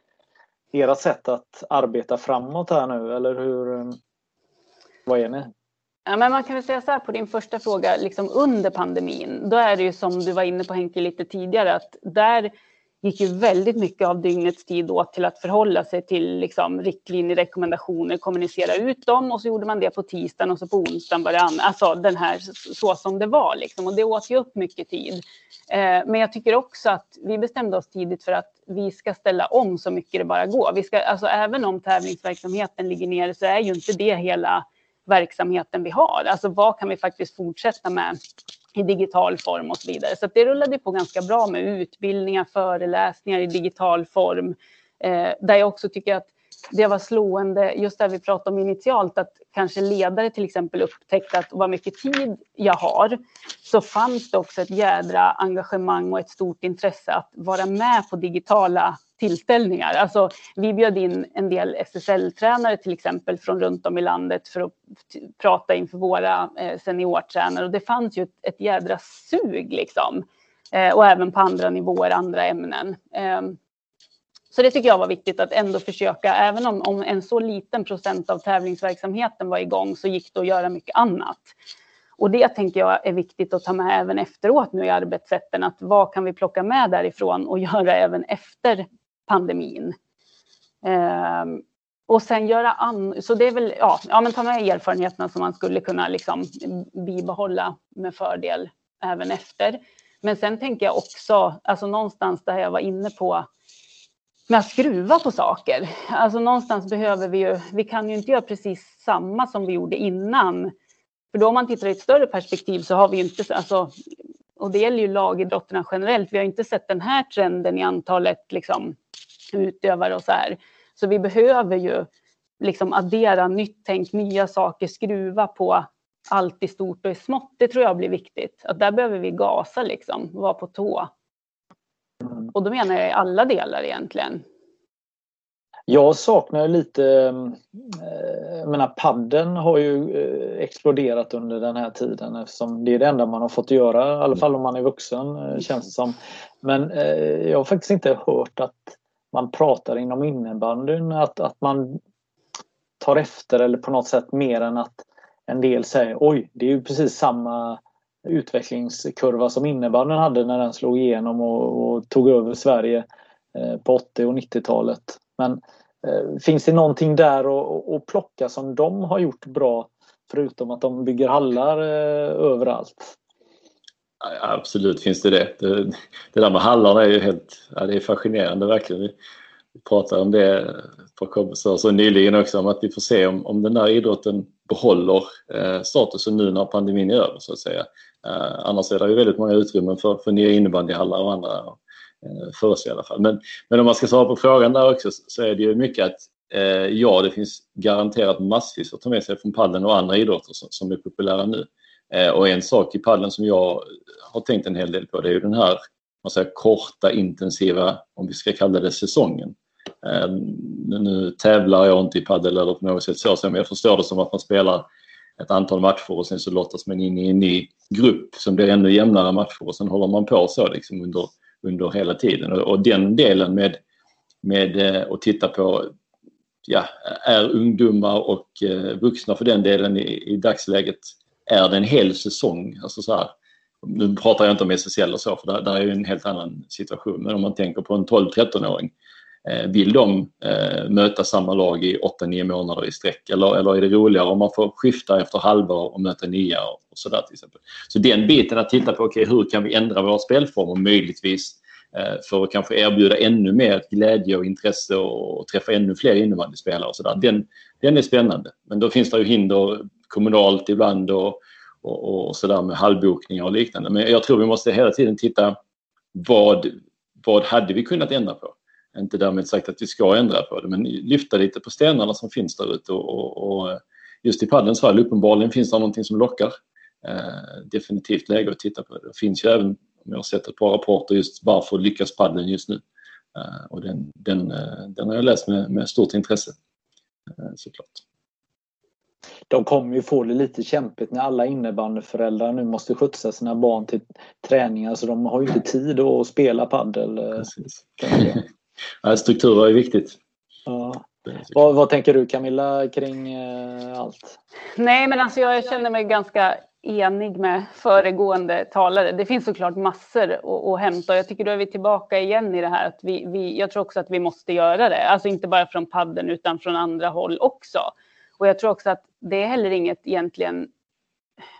Era sätt att arbeta framåt här nu eller hur? Vad är ni? Ja, men man kan väl säga så här på din första fråga, liksom under pandemin, då är det ju som du var inne på Henke lite tidigare, att där gick ju väldigt mycket av dygnets tid åt till att förhålla sig till liksom, riktlinjer, rekommendationer, kommunicera ut dem och så gjorde man det på tisdagen och så på onsdagen började alltså den här så som det var liksom och det åt ju upp mycket tid. Eh, men jag tycker också att vi bestämde oss tidigt för att vi ska ställa om så mycket det bara går. Vi ska, alltså även om tävlingsverksamheten ligger nere så är ju inte det hela verksamheten vi har. Alltså vad kan vi faktiskt fortsätta med i digital form och så vidare. Så det rullade på ganska bra med utbildningar, föreläsningar i digital form. Eh, där jag också tycker att det var slående, just det vi pratade om initialt, att kanske ledare till exempel upptäckte att vad mycket tid jag har, så fanns det också ett jädra engagemang och ett stort intresse att vara med på digitala tillställningar. Alltså, vi bjöd in en del SSL-tränare till exempel från runt om i landet för att prata inför våra eh, seniortränare och det fanns ju ett, ett jädra sug liksom. Eh, och även på andra nivåer, andra ämnen. Eh, så det tycker jag var viktigt att ändå försöka, även om, om en så liten procent av tävlingsverksamheten var igång så gick det att göra mycket annat. Och det tänker jag är viktigt att ta med även efteråt nu i arbetssätten, att vad kan vi plocka med därifrån och <laughs> göra även efter pandemin. Eh, och sen göra an så det är väl, ja, ja men ta med erfarenheterna som man skulle kunna liksom bibehålla med fördel även efter. Men sen tänker jag också, alltså någonstans där jag var inne på med att skruva på saker. Alltså någonstans behöver vi ju, vi kan ju inte göra precis samma som vi gjorde innan. För då om man tittar i ett större perspektiv så har vi ju inte, alltså, och det gäller ju lagidrotterna generellt, vi har inte sett den här trenden i antalet liksom, utövare och så här. Så vi behöver ju liksom addera nytt tänk, nya saker, skruva på allt i stort och i smått. Det tror jag blir viktigt. Att där behöver vi gasa liksom, vara på tå. Och då menar jag i alla delar egentligen. Jag saknar lite, mm, eh, jag menar padden har ju eh, exploderat under den här tiden eftersom det är det enda man har fått göra, i alla fall om man är vuxen eh, känns det som. Men jag har faktiskt inte hört att man pratar inom innebandyn, att, att man tar efter eller på något sätt mer än att en del säger oj, det är ju precis samma utvecklingskurva som innebandyn hade när den slog igenom och, och tog över Sverige på 80 och 90-talet. Men eh, finns det någonting där att plocka som de har gjort bra förutom att de bygger hallar eh, överallt? Absolut finns det det. Det, det där med hallarna är ju helt ja, det är fascinerande verkligen. Vi, pratade om det på kompisar så nyligen också om att vi får se om, om den där idrotten behåller eh, statusen nu när pandemin är över så att säga. Eh, annars är det ju väldigt många utrymmen för, för nya innebandyhallar och andra Eh, för oss i alla fall. Men, men om man ska svara på frågan där också så är det ju mycket att eh, ja, det finns garanterat massvis att ta med sig från padden och andra idrotter som, som är populära nu. Eh, och en sak i padden som jag har tänkt en hel del på det är ju den här man säger, korta intensiva, om vi ska kalla det säsongen. Eh, nu tävlar jag inte i padel eller på något sätt så, men jag förstår det som att man spelar ett antal matcher och sen så lottas man in i en ny grupp som blir ännu jämnare matcher och sen håller man på så liksom under, under hela tiden. Och, och den delen med, med eh, att titta på ja, är ungdomar och eh, vuxna för den delen i, i dagsläget, är det en hel säsong? Alltså så här, nu pratar jag inte om SSL och så för där, där är ju en helt annan situation. Men om man tänker på en 12-13-åring. Eh, vill de eh, möta samma lag i 8-9 månader i sträck eller, eller är det roligare om man får skifta efter halvår och möta nya och, sådär till exempel. Så den biten att titta på, okay, hur kan vi ändra våra spelformer möjligtvis eh, för att kanske erbjuda ännu mer glädje och intresse och, och träffa ännu fler innebandyspelare och sådär. Den, den är spännande. Men då finns det ju hinder kommunalt ibland och och, och sådär med halvbokningar och liknande. Men jag tror vi måste hela tiden titta vad, vad hade vi kunnat ändra på? Inte därmed sagt att vi ska ändra på det men lyfta lite på stenarna som finns där ute och, och, och just i paddens fall uppenbarligen finns det någonting som lockar. Eh, definitivt läge att titta på det. Det finns ju även, om jag har sett ett par rapporter just varför lyckas padden just nu. Eh, och den, den, eh, den har jag läst med, med stort intresse eh, såklart de kommer ju få det lite kämpigt när alla innebandyföräldrar nu måste skjutsa sina barn till träningar så de har ju inte tid att spela padel. Ja, strukturer är viktigt. Ja. Vad, vad, tänker du Camilla kring eh, allt? Nej men alltså jag känner mig ganska enig med föregående talare. Det finns såklart massor att, att hämta jag tycker då är vi tillbaka igen i det här att vi, vi, jag tror också att vi måste göra det. Alltså inte bara från padden utan från andra håll också. Och jag tror också att det är heller inget egentligen,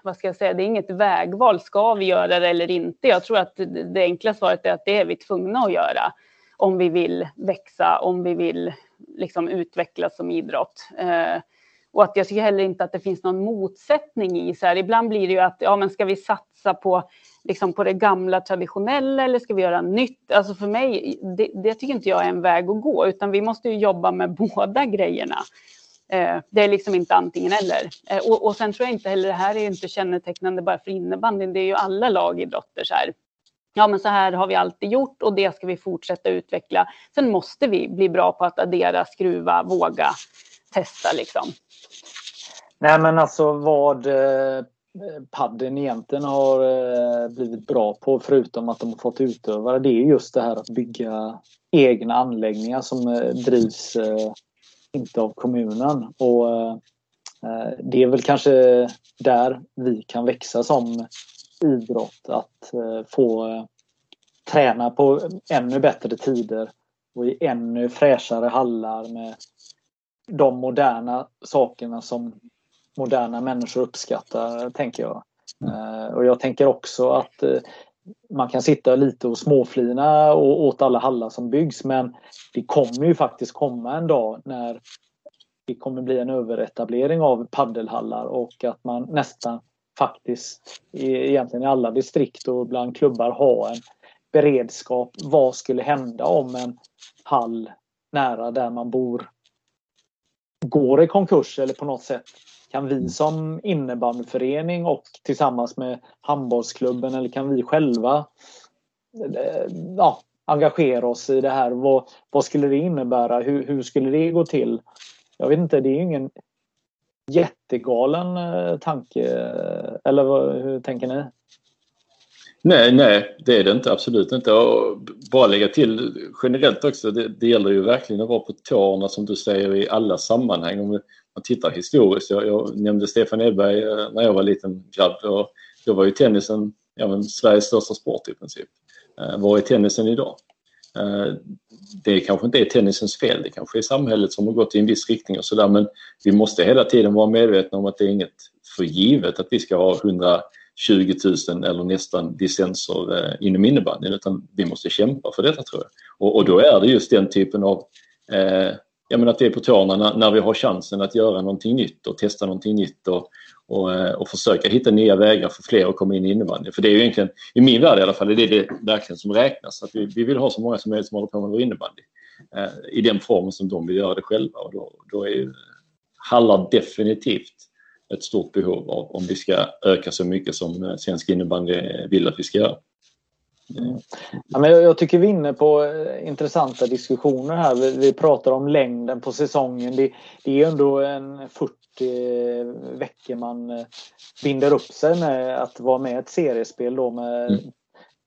vad ska jag säga, det är inget vägval. Ska vi göra det eller inte? Jag tror att det enkla svaret är att det är vi tvungna att göra om vi vill växa, om vi vill liksom utvecklas som idrott. Eh, och att jag tycker heller inte att det finns någon motsättning i så här. Ibland blir det ju att ja, men ska vi satsa på liksom på det gamla traditionella eller ska vi göra nytt? Alltså för mig, det, det tycker inte jag är en väg att gå, utan vi måste ju jobba med <laughs> båda grejerna. Eh, det är liksom inte antingen eller. Eh, och, och sen tror jag inte heller, det här är inte kännetecknande bara för innebandyn, det är ju alla lagidrotter så här. Ja, men så här har vi alltid gjort och det ska vi fortsätta utveckla. Sen måste vi bli bra på att addera, skruva, våga, testa liksom. Nej, men alltså vad eh, padden egentligen har eh, blivit bra på, förutom att de har fått utövare, det är just det här att bygga egna anläggningar som eh, drivs inte av kommunen. Och det är väl kanske där vi kan växa som idrott. Att eh, få eh, träna på ännu bättre tider och i ännu fräschare hallar med de moderna sakerna som moderna människor uppskattar, tänker jag. Mm. Och jag tänker också att man kan sitta lite och småflina åt alla hallar som byggs men det kommer ju faktiskt komma en dag när det kommer bli en överetablering av paddelhallar och att man nästan faktiskt egentligen i alla distrikt och bland klubbar ha en beredskap. Vad skulle hända om en hall nära där man bor går i konkurs eller på något sätt kan vi som innebandyförening och tillsammans med handbollsklubben eller kan vi själva eh, ja, engagera oss i det här? Vad, vad skulle det innebära? Hur, hur skulle det gå till? Jag vet inte, det är ju ingen jättegalen eh, tanke. Eh, eller vad, hur tänker ni? Nej, nej, det är det inte. Absolut inte. Och bara lägga till generellt också, det, det gäller ju verkligen att vara på tårna som du säger i alla sammanhang. Om man tittar historiskt, jag, jag nämnde Stefan Edberg eh, när jag var liten grabb och då var ju tennisen ja, men Sveriges största sport i princip. Eh, var är tennisen idag? Eh, det kanske inte är tennisens fel, det kanske är samhället som har gått i en viss riktning och sådär men vi måste hela tiden vara medvetna om att det är inget för givet att vi ska ha 120 000 eller nästan licenser eh, inom innebandyn utan vi måste kämpa för detta tror jag. Och, och då är det just den typen av eh, ja, men att vi är på tårna när, när, vi har chansen att göra någonting nytt och testa någonting nytt och, och, eh, och försöka hitta nya vägar för fler att komma in i innebandyn. För det är ju egentligen, i min värld i alla fall, det är det verkligen som räknas. Att vi, vi vill ha så många som möjligt som håller på med vår innebandy eh, i den formen som de vill göra det själva. Och då, då är ju hallar definitivt ett stort behov av om vi ska öka så mycket som eh, svensk innebandy vill att vi ska göra. Mm. Ja, men jag, tycker vi är inne på eh, intressanta diskussioner här. Vi, vi pratar om längden på säsongen. Det, det är ändå en 40 veckor man eh, binder upp sig med att vara med i ett seriespel då med mm.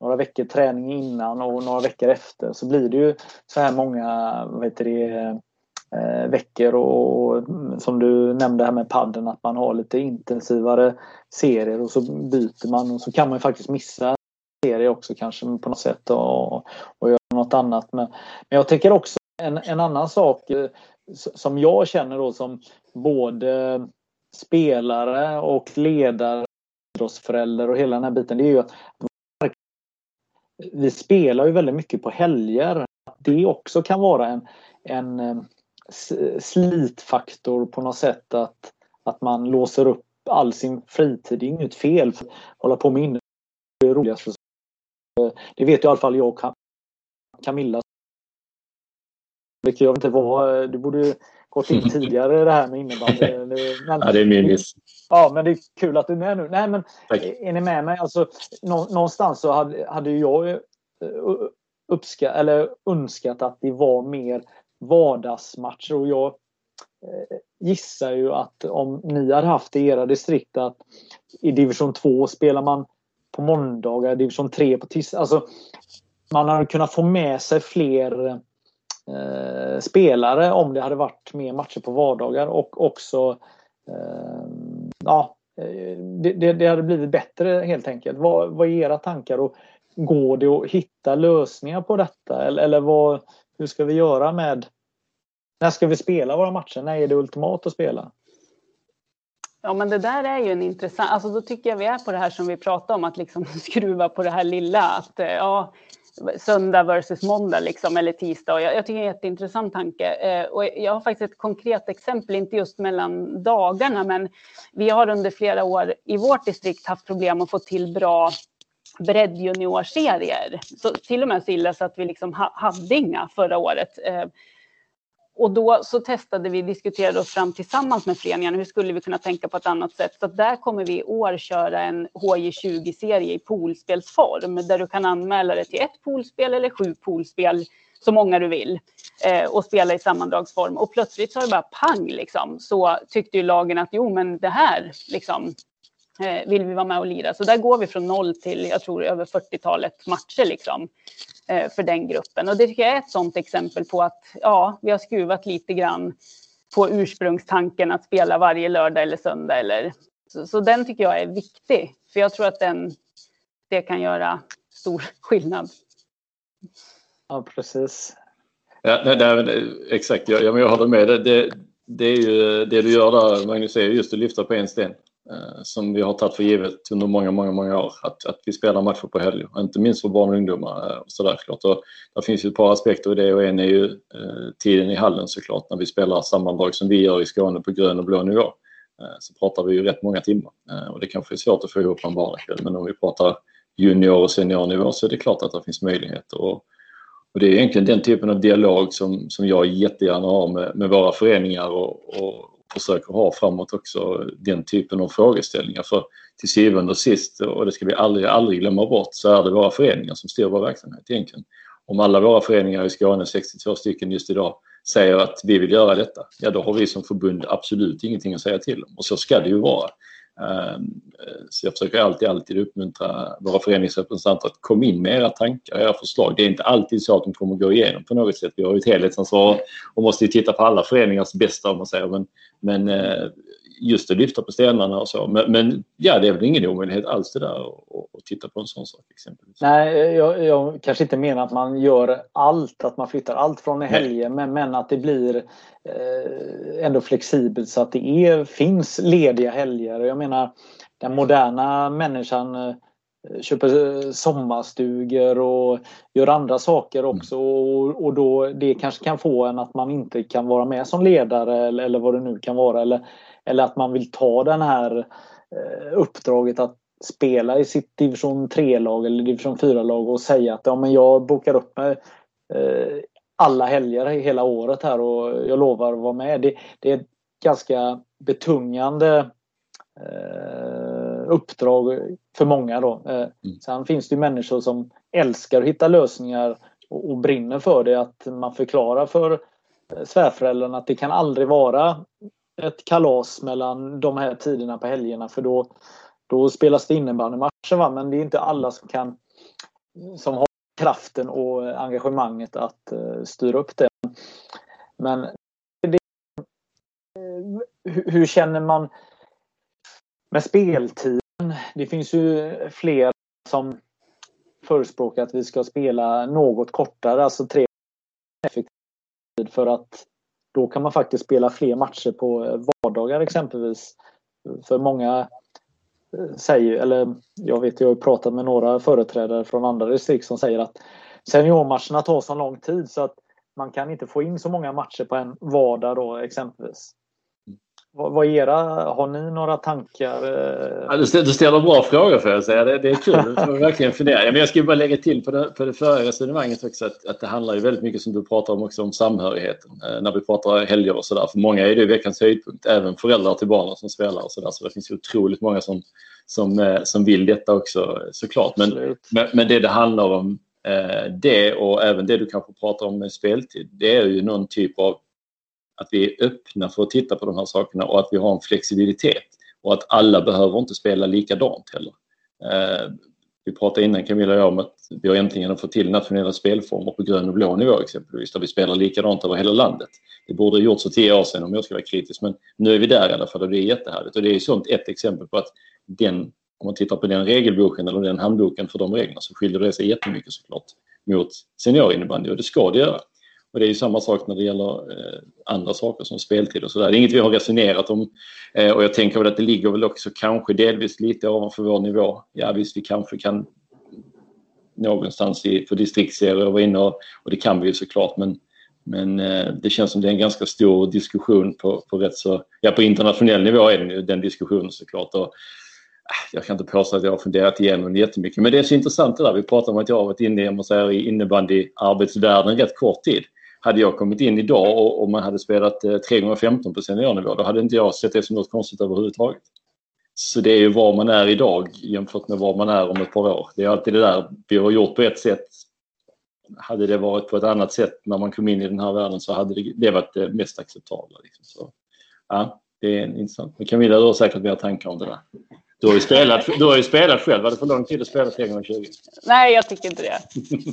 några veckor träning innan och några veckor efter. Så blir det ju så här många heter det, eh, veckor och som du nämnde här med padden att man har lite intensivare serier och så byter man och så kan man faktiskt missa serie också kanske på något sätt och, och göra något annat. Men, men jag tänker också en, en annan sak eh, som jag känner då som både spelare och ledare, idrottsförälder och hela den här biten, det är ju att vi spelar ju väldigt mycket på helger. Det också kan vara en, en eh, slitfaktor på något sätt att, att man låser upp all sin fritid. Det är inget fel. Att hålla på med innebandy är roligast. Det vet i alla fall jag och Camilla. Jag vet inte vad, du borde gått in <laughs> tidigare det här med innebandy. Men, ja, det är min miss. Ja, men det är kul att du är med nu. Nej, men Tack. är ni med mig? Alltså, någonstans så hade, hade jag eh, uppskatt, eller önskat att det var mer vardagsmatcher och jag eh, gissar ju att om ni hade haft i era distrikt att i division 2 spelar man på måndagar, division 3 på tisdag. Alltså, man hade kunnat få med sig fler eh, spelare om det hade varit mer matcher på vardagar och också eh, ja, eh, det, det, det, hade blivit bättre helt enkelt. Vad, vad är era tankar och går det att hitta lösningar på detta eller, eller vad, hur ska vi göra med när ska vi spela våra matcher? När är det ultimat att spela? Ja, men det där är ju en intressant, alltså då tycker jag vi är på det här som vi pratade om, att liksom <laughs> skruva på det här lilla, att eh, ja, söndag versus måndag liksom, eller tisdag. Jag, jag tycker det är en jätteintressant tanke. Eh, och jag har faktiskt ett konkret exempel, inte just mellan dagarna, men vi har under flera år i vårt distrikt haft problem att få till bra breddjuniorserier. Så till och med så illa så att vi liksom ha, hade inga förra året. Eh, och då så testade vi, diskuterade oss fram tillsammans med föreningen, hur skulle vi kunna tänka på ett annat sätt? Så där kommer vi i år köra en HJ20-serie i poolspelsform, där du kan anmäla dig till ett poolspel eller sju poolspel, så många du vill, eh, och spela i sammandragsform. Och plötsligt så har det bara pang, liksom. så tyckte ju lagen att jo, men det här liksom, vill vi vara med och lira. Så där går vi från noll till, jag tror, över 40-talet matcher liksom. Eh, för den gruppen. Och det tycker jag är ett sådant exempel på att ja, vi har skruvat lite grann på ursprungstanken att spela varje lördag eller söndag. Eller, så, så den tycker jag är viktig, för jag tror att den, det kan göra stor <laughs> skillnad. Ja, precis. Ja, nej, nej, exakt, jag, jag håller med. Det, det, det, är ju, det du gör där, Magnus, är just att lyfta på en sten. Eh, som vi har tagit för givet under många, många, många år. Att, att vi spelar matcher på helger, inte minst för barn och ungdomar. Eh, och så där, klart. Och där finns ju ett par aspekter i det och en är ju eh, tiden i hallen såklart när vi spelar sammandrag som vi gör i Skåne på grön och blå nivå. Eh, så pratar vi ju rätt många timmar eh, och det kanske är svårt att få ihop en vardagskväll men om vi pratar junior och seniornivå så är det klart att det finns möjligheter. Och, och det är egentligen den typen av dialog som, som jag jättegärna har med, med våra föreningar och, och försöker ha framåt också den typen av frågeställningar. För till syvende och sist, och det ska vi aldrig, aldrig glömma bort, så är det våra föreningar som styr vår verksamhet egentligen. Om alla våra föreningar i Skåne, 62 stycken just idag, säger att vi vill göra detta, ja då har vi som förbund absolut ingenting att säga till om. Och så ska det ju vara. Ehm, eh, så jag försöker alltid, alltid uppmuntra våra föreningsrepresentanter att komma in med era tankar, och era förslag. Det är inte alltid så att de kommer gå igenom på något sätt. Vi har ju ett helhetsansvar och måste ju titta på alla föreningars bästa om man säger. Men, men eh, just att lyfta på stenarna och så. Men, men, ja, det är väl ingen omöjlighet alls det där att titta på en sån sak exempelvis. Nej, jag, jag, kanske inte menar att man gör allt, att man flyttar allt från helgen, men, men att det blir eh, ändå flexibelt så att det är, finns lediga helger. Jag menar, den moderna människan eh, köper sommarstugor och gör andra saker mm. också och, och då det kanske kan få en att man inte kan vara med som ledare eller, eller vad det nu kan vara eller eller att man vill ta den här eh, uppdraget att spela i sitt division 3-lag eller division 4-lag och säga att ja, men jag bokar upp mig eh, alla helger hela året här och jag lovar att vara med. Det, det är ett ganska betungande eh, uppdrag för många. Då. Eh, mm. Sen finns det människor som älskar att hitta lösningar och, och brinner för det. Att man förklarar för eh, svärföräldrarna att det kan aldrig vara ett kalas mellan de här tiderna på helgerna för då, då spelas det innebandymatcher. Va? Men det är inte alla som kan som har kraften och engagemanget att uh, styra upp det. Men hur, hur känner man med speltiden? Det finns ju fler som förespråkar att vi ska spela något kortare, alltså tre effektiv för att då kan man faktiskt spela fler matcher på vardagar exempelvis. För många eh, säger, eller jag vet jag har pratat med några företrädare från andra distrikt som säger att seniormatcherna tar så lång tid så att man kan inte få in så många matcher på en vardag då exempelvis. Vad, vad era, har ni några tankar? Eh? Ja, du, ställer bra frågor får jag säga. Det, det är kul. <laughs> Du får verkligen fundera. Men jag skulle bara lägga till på det, på det förra resonemanget också att, att det handlar ju väldigt mycket som du pratar om också om samhörigheten. Eh, när vi pratar helger och sådär. För många är det veckans höjdpunkt. Även föräldrar till barnen som spelar och sådär. Så det finns ju otroligt många som, som, eh, som vill detta också såklart. Men, men, men det det handlar om det och även det du kanske pratar om med speltid. Det är ju någon typ av att vi är öppna för att titta på de här sakerna och att vi har en flexibilitet. Och att alla behöver inte spela likadant heller. Eh, vi pratade innan Camilla och jag om att vi har äntligen fått till nationella spelformer på grön och blå nivå exempelvis, där vi spelar likadant över hela landet. Det borde ha gjorts för tio år sedan om jag ska vara kritisk, men nu är vi där i alla fall och det är jättehärligt. Och det är sånt ett exempel på att den, om man tittar på den regelboken eller den handboken för de reglerna så skiljer det sig jättemycket såklart mot seniorinnebandy och det ska det göra. Och det är ju samma sak när det gäller eh, andra saker som speltid och sådär. Det är inget vi har resonerat om eh, och jag tänker väl att det ligger väl också kanske delvis lite ovanför vår nivå. Ja visst, vi kanske kan någonstans i, på distriktsserier vara inne och, och det kan vi ju såklart men, men eh, det känns som det är en ganska stor diskussion på, på rätt så, ja på internationell nivå är det den diskussionen såklart. Och, ah, jag kan inte påstå att jag har funderat igenom det jättemycket men det är så intressant det där. Vi pratar om att jag har varit inne i innebandyarbetsvärlden rätt kort tid hade jag kommit in idag och, och man hade spelat eh, 3 gånger 15 på seniornivå då hade inte jag sett det som något konstigt överhuvudtaget. Så det är ju var man är idag jämfört med var man är om ett par år. Det är alltid det där vi har gjort på ett sätt. Hade det varit på ett annat sätt när man kom in i den här världen så hade det, det varit det mest acceptabla. Liksom. Så, ja, det är intressant. Men Camilla, du har säkert mer tankar om det där. Du har ju spelat, du har ju spelat själv. Var det för lång tid att spela 3 gånger 20 Nej, jag tycker inte det.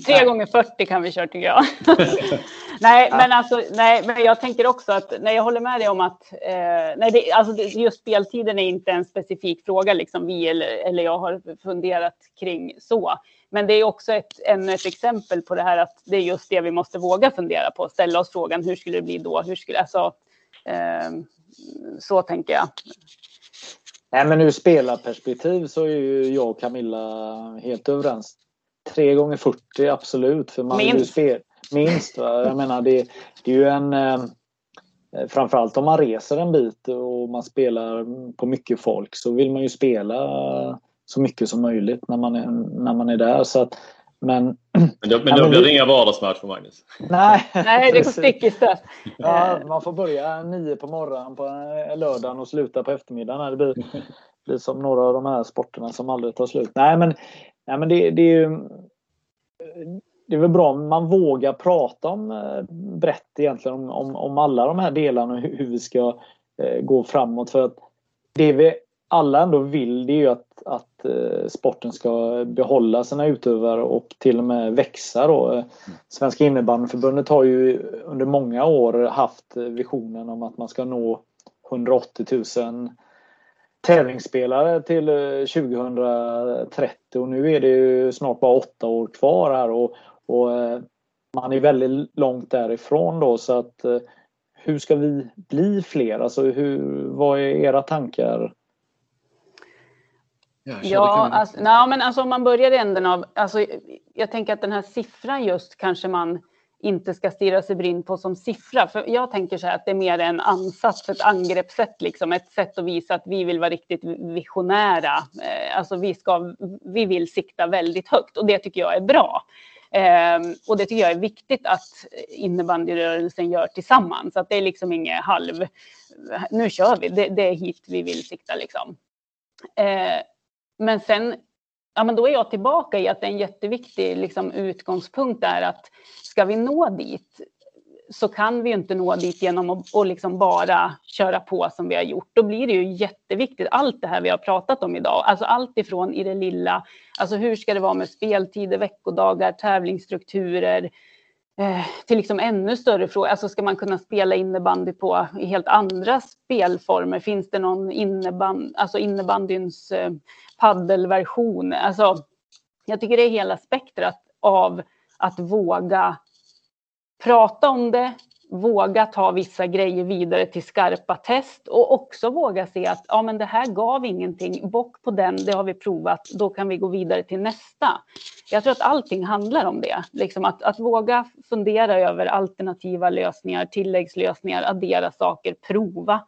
3 gånger 40 kan vi köra tycker jag. <laughs> nej, men alltså, nej, men jag tänker också att nej, jag håller med dig om att eh, nej, det, alltså, just speltiden är inte en specifik fråga liksom vi eller, eller jag har funderat kring så. Men det är också ett, ännu ett exempel på det här att det är just det vi måste våga fundera på. Ställa oss frågan hur skulle det bli då? Hur skulle, alltså, eh, så tänker jag. Nej, men ur spelarperspektiv så är ju jag och Camilla helt överens. 3 gånger 40 absolut. För man Minst. Spel, minst. Va? Jag menar det, det är ju en... Eh, framförallt om man reser en bit och man spelar på mycket folk så vill man ju spela så mycket som möjligt när man är, när man är där. Så att, men, men då, men då blir det inga vardagsmatcher Magnus? Nej, Nej det går stick i stäv. Ja, man får börja nio på morgonen på lördagen och sluta på eftermiddagen. Det blir, <laughs> blir som några av de här sporterna som aldrig tar slut. Nej men, nej, men det, det är ju det är väl bra om man vågar prata om eh, brett egentligen om, om, om alla de här delarna och hur, hur vi ska eh, gå framåt. För att det vi alla ändå vill det är ju att, att eh, sporten ska behålla sina utövare och till och med växa. Då. Svenska innebandyförbundet har ju under många år haft visionen om att man ska nå 180 000 tävlingsspelare till 2030 eh, och nu är det ju snart bara åtta år kvar här och, och eh, man är väldigt långt därifrån då så att hur ska vi bli fler? Alltså hur, vad är era tankar Ja, alltså, nej, men alltså om man börjar i änden av, alltså, jag tänker att den här siffran just kanske man inte ska stirra sig blind på som siffra. För jag tänker så här att det är mer en ansats, ett angreppssätt, liksom, ett sätt att visa att vi vill vara riktigt visionära. Eh, alltså vi, ska, vi vill sikta väldigt högt och det tycker jag är bra. Eh, och det tycker jag är viktigt att innebandyrörelsen gör tillsammans. Att det är liksom inget halv, nu kör vi, det, det är hit vi vill sikta liksom. Eh, men sen, ja men då är jag tillbaka i att en jätteviktig liksom, utgångspunkt är att ska vi nå dit så kan vi inte nå dit genom att och liksom bara köra på som vi har gjort. Då blir det ju jätteviktigt, allt det här vi har pratat om idag, alltså allt ifrån i det lilla, alltså hur ska det vara med speltider, veckodagar, tävlingsstrukturer, eh, till liksom ännu större frågor. Alltså ska man kunna spela innebandy på helt andra spelformer? Finns det någon innebandy, alltså innebandyns eh, paddelversion? Alltså, jag tycker det är hela spektrat av att våga prata om det, våga ta vissa grejer vidare till skarpa test och också våga se att ja, men det här gav ingenting. Bock på den, det har vi provat. Då kan vi gå vidare till nästa. Jag tror att allting handlar om det. Liksom att, att våga fundera över alternativa lösningar, tilläggslösningar, addera saker, prova.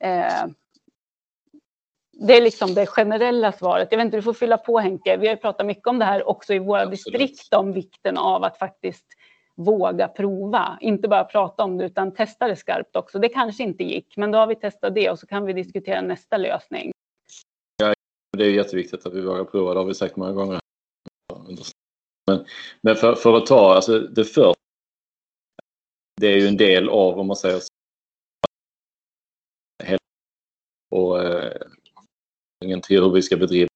Eh, det är liksom det generella svaret. Jag vet inte, du får fylla på Henke. Vi har pratat mycket om det här också i våra Absolut. distrikt om vikten av att faktiskt våga prova. Inte bara prata om det utan testa det skarpt också. Det kanske inte gick, men då har vi testat det och så kan vi diskutera nästa lösning. Ja, det är jätteviktigt att vi vågar prova, det har vi sagt många gånger. Men, men för, för, att ta alltså, det första. Det är ju en del av, om man säger så, och eh, till hur vi ska bedriva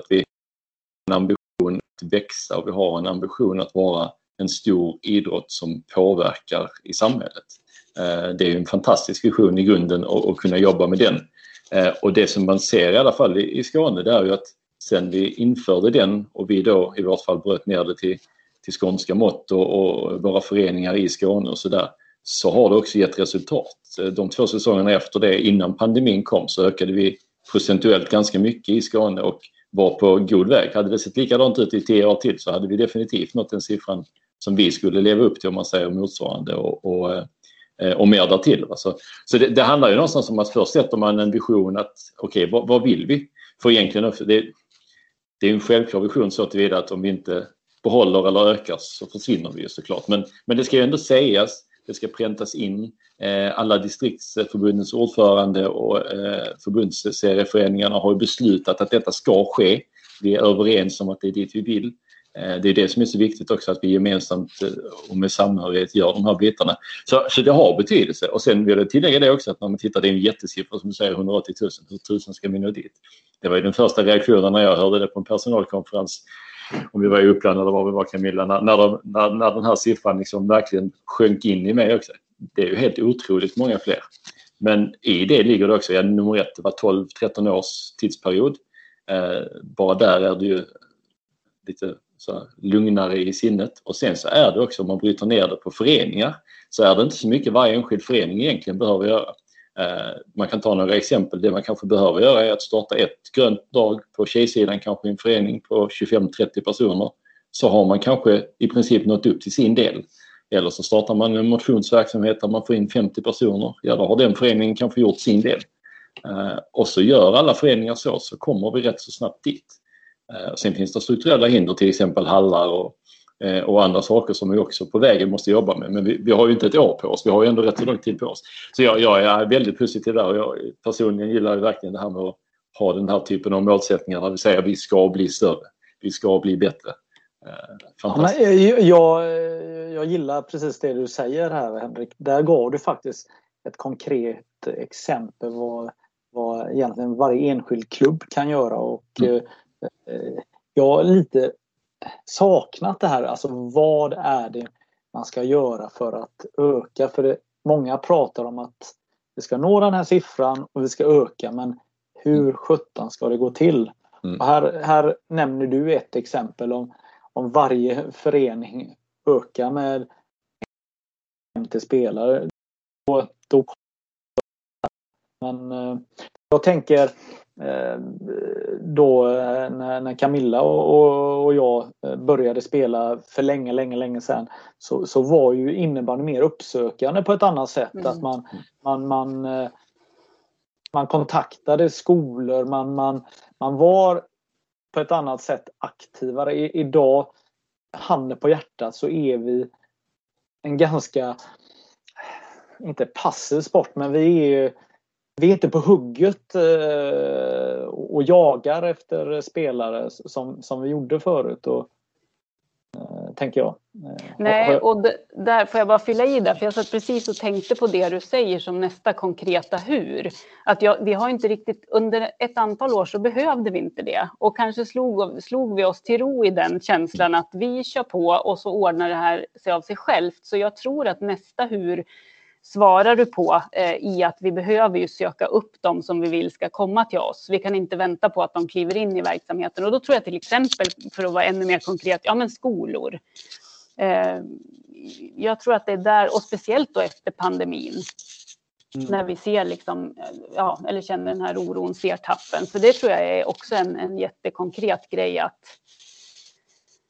att vi har en ambition att växa och vi har en ambition att vara en stor idrott som påverkar i samhället. Eh, det är en fantastisk vision i grunden att kunna jobba med den. Eh, och det som man ser i alla fall i Skåne det är ju att sen vi införde den och vi då i vårt fall bröt ner det till, till skånska mått och, och våra föreningar i Skåne och sådär så har det också gett resultat. Eh, de två säsongerna efter det innan pandemin kom så ökade vi procentuellt ganska mycket i Skåne och var på god väg. Hade det sett likadant ut i tio år till så hade vi definitivt nått den siffran som vi skulle leva upp till om man säger motsvarande och, och, eh, och mer därtill. Så, så det, det, handlar ju någonstans om att först sätter man en vision att okej, okay, vad, vad, vill vi? För egentligen, det, det är en självklar vision så tillvida att om vi inte behåller eller ökar så försvinner vi ju såklart. Men, men det ska ju ändå sägas, det ska präntas in. Eh, alla distriktsförbundens ordförande och eh, förbundsserieföreningarna har beslutat att detta ska ske. Vi är överens om att det är dit vi vill. Eh, det är det som är så viktigt också att vi gemensamt och med samhörighet gör de här bitarna. Så, så det har betydelse och sen vill jag tillägga det också att när man tittar, det är en jättesiffra som du säger 180 000, hur tusen ska vi nå dit? Det var ju den första reaktionen när jag hörde det på en personalkonferens om vi var i Uppland eller var vi var Camilla, när, när, de, när, när den här siffran liksom verkligen sjönk in i mig också. Det är ju helt otroligt många fler. Men i det ligger det också, ja, nummer ett, det var 12-13 års tidsperiod. Eh, bara där är det ju lite så lugnare i sinnet. Och sen så är det också, om man bryter ner det på föreningar, så är det inte så mycket varje enskild förening egentligen behöver göra. Eh, man kan ta några exempel. Det man kanske behöver göra är att starta ett grönt dag på tjejsidan, kanske en förening på 25-30 personer. Så har man kanske i princip nått upp till sin del. Eller så startar man en motionsverksamhet där man får in 50 personer. Ja, då har den föreningen kanske gjort sin del. Eh, och så gör alla föreningar så, så kommer vi rätt så snabbt dit. Eh, sen finns det strukturella hinder, till exempel hallar och, och andra saker som vi också på vägen måste jobba med. Men vi, vi, har ju inte ett år på oss, vi har ju ändå rätt så lång tid på oss. Så jag, jag är väldigt positiv där och jag personligen gillar verkligen det här med att ha den här typen av målsättningar där vi säger att vi ska bli större, vi ska bli bättre. Eh, ja, jag, jag gillar precis det du säger här Henrik. Där gav du faktiskt ett konkret exempel vad, vad egentligen varje enskild klubb kan göra och mm. Eh, jag lite saknat det här. Alltså vad är det man ska göra för att öka? För det, många pratar om att vi ska nå den här siffran och vi ska öka men hur mm. sjutton ska det gå till? Mm. Och här, här nämner du ett exempel om, om varje förening ökar med 50 spelare. Då, då men eh, jag tänker då eh, när Camilla och jag eh, började spela för länge, länge, länge sedan så, så var ju innebandy mer uppsökande på ett annat sätt. Mm. Att man, man, man, man kontaktade skolor, man, man, man var på ett annat sätt aktivare. I, idag, handen på hjärtat, så är vi en ganska, inte passiv sport, men vi är vi är inte på hugget eh, och jagar efter spelare som, som vi gjorde förut. Och tänker jag. Nej, och där får jag bara fylla i där, för jag satt precis och tänkte på det du säger som nästa konkreta hur. Att jag, vi har inte riktigt, under ett antal år så behövde vi inte det och kanske slog, slog vi oss till ro i den känslan att vi kör på och så ordnar det här sig av sig självt. Så jag tror att nästa hur svarar du på eh, i att vi behöver ju söka upp dem som vi vill ska komma till oss. Vi kan inte vänta på att de kliver in i verksamheten och då tror jag till exempel, för att vara ännu mer konkret, ja men skolor. Eh, jag tror att det är där, och speciellt då efter pandemin, mm. när vi ser liksom, ja, eller känner den här oron, ser tappen. Så det tror jag är också en, en jättekonkret grej att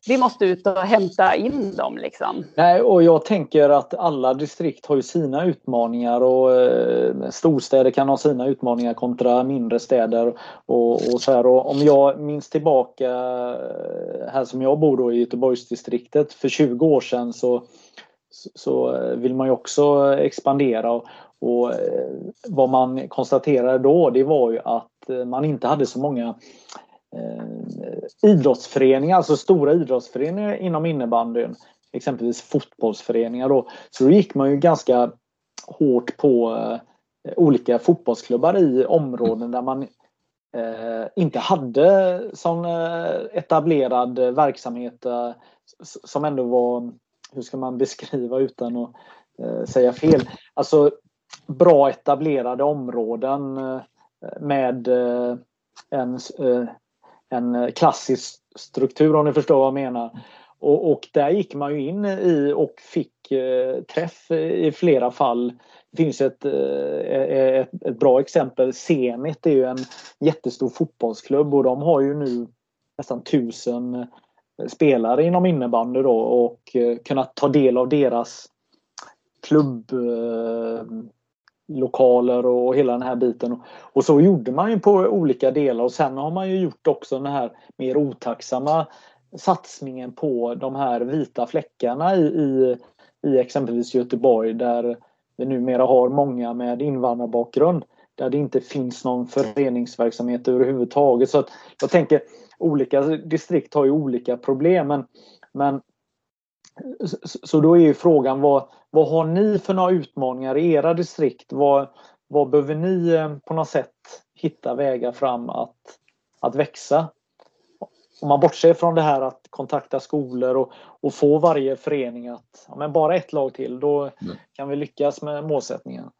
vi måste ut och hämta in dem. Liksom. Nej, och jag tänker att alla distrikt har ju sina utmaningar och eh, storstäder kan ha sina utmaningar kontra mindre städer. Och, och så här. Och om jag minns tillbaka eh, här som jag bor då i Göteborgsdistriktet för 20 år sedan så, så eh, vill man ju också expandera. Och, och eh, vad man konstaterade då det var ju att man inte hade så många eh, idrottsföreningar, alltså stora idrottsföreningar inom innebandyn. Exempelvis fotbollsföreningar då. Så då gick man ju ganska hårt på eh, olika fotbollsklubbar i områden där man eh, inte hade sån eh, etablerad verksamhet eh, som ändå var, hur ska man beskriva utan att eh, säga fel, alltså bra etablerade områden eh, med eh, en eh, en eh, klassisk struktur om ni förstår vad jag menar. Och, och där gick man ju in i och fick eh, träff i flera fall. Det finns ett, eh, e, e, ett, ett, bra exempel. Zenit är ju en jättestor fotbollsklubb och de har ju nu nästan tusen eh, spelare inom innebandy då och eh, kunnat ta del av deras klubb eh, lokaler och hela den här biten. Och så gjorde man ju på olika delar och sen har man ju gjort också den här mer otacksamma satsningen på de här vita fläckarna i, i, i exempelvis Göteborg där vi numera har många med invandrarbakgrund där det inte finns någon föreningsverksamhet överhuvudtaget. Så att jag tänker olika distrikt har ju olika problem men, men så då är ju frågan vad, vad har ni för några utmaningar i era distrikt? Vad, vad behöver ni eh, på något sätt hitta vägar fram att, att växa? Om man bortser från det här att kontakta skolor och, och få varje förening att ja, men bara ett lag till, då mm. kan vi lyckas med målsättningen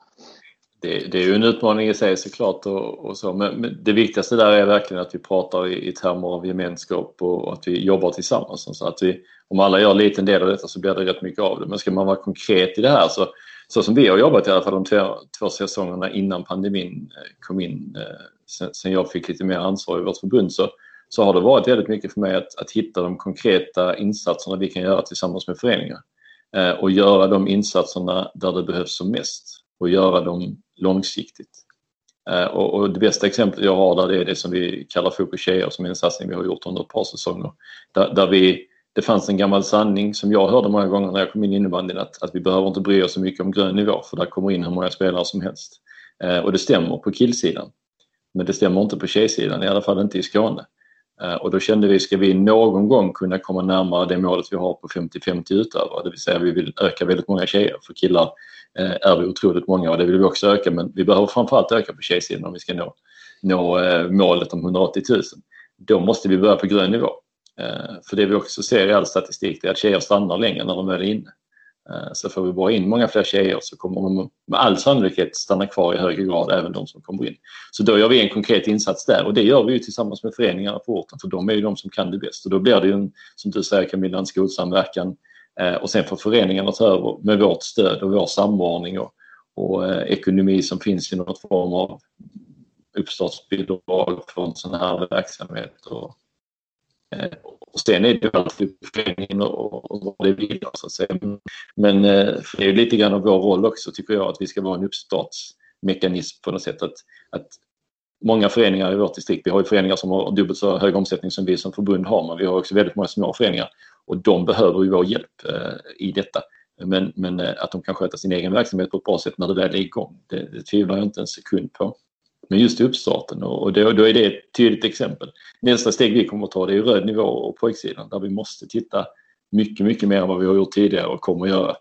det, det, är ju en utmaning i sig såklart och, och så. Men, men, det viktigaste där är verkligen att vi pratar i, i termer av gemenskap och, och, att vi jobbar tillsammans. Så att vi, om alla gör en liten del av detta så blir det rätt mycket av det. Men ska man vara konkret i det här så, så som vi har jobbat i alla fall de två, två säsongerna innan pandemin eh, kom in, eh, sen, sen jag fick lite mer ansvar i vårt förbund så, så har det varit väldigt mycket för mig att, att hitta de konkreta insatserna vi kan göra tillsammans med föreningar. Eh, och göra de insatserna där det behövs som mest och göra dem långsiktigt. Eh, och, och, det bästa exemplet jag har där är det som vi kallar Fokus tjejer som är en satsning vi har gjort under ett par säsonger. Där, där vi, det fanns en gammal sanning som jag hörde många gånger när jag kom in i innebandyn att, att vi behöver inte bry oss så mycket om grön nivå för där kommer in hur många spelare som helst. Eh, och det stämmer på killsidan. Men det stämmer inte på tjejsidan, i alla fall inte i Skåne. Eh, och då kände vi, ska vi någon gång kunna komma närmare det målet vi har på 50-50 utövare, det vill säga vi vill öka väldigt många tjejer, för killar Eh, är vi otroligt många och det vill vi också öka men vi behöver framförallt öka på tjejsidan om vi ska nå, nå eh, målet om 180 000. Då måste vi börja på grön nivå. Eh, för det vi också ser i all statistik är att tjejer stannar längre när de är inne. Så får vi bara in många fler tjejer så kommer de med all sannolikhet stanna kvar i högre grad, även de som kommer in. Så då gör vi en konkret insats där och det gör vi ju tillsammans med föreningarna på orten för de är ju de som kan det bäst. Och då blir det ju, en, som du säger Camilla, en skolsamverkan Eh, och sen får föreningarna ta över med vårt stöd och vår samordning och, och eh, ekonomi som finns i någon form av uppstartsbidrag för en sån här verksamhet. Och, eh, och sen är det ju alltid föreningen och, och vad det vill så att säga. Men eh, för det är lite grann av vår roll också tycker jag att vi ska vara en uppstartsmekanism på något sätt. Att, att många föreningar i vårt distrikt, vi har ju föreningar som har dubbelt så hög omsättning som vi som förbund har men vi har också väldigt många små föreningar och de behöver ju vår hjälp eh, i detta. Men, men eh, att de kan sköta sin egen verksamhet på ett bra sätt när det väl är igång, det, det tvivlar jag inte en sekund på. Men just i uppstarten och då, då är det ett tydligt exempel. Nästa steg vi kommer att ta det är röd nivå och pojksidan där vi måste titta mycket, mycket mer än vad vi har gjort tidigare och kommer att göra.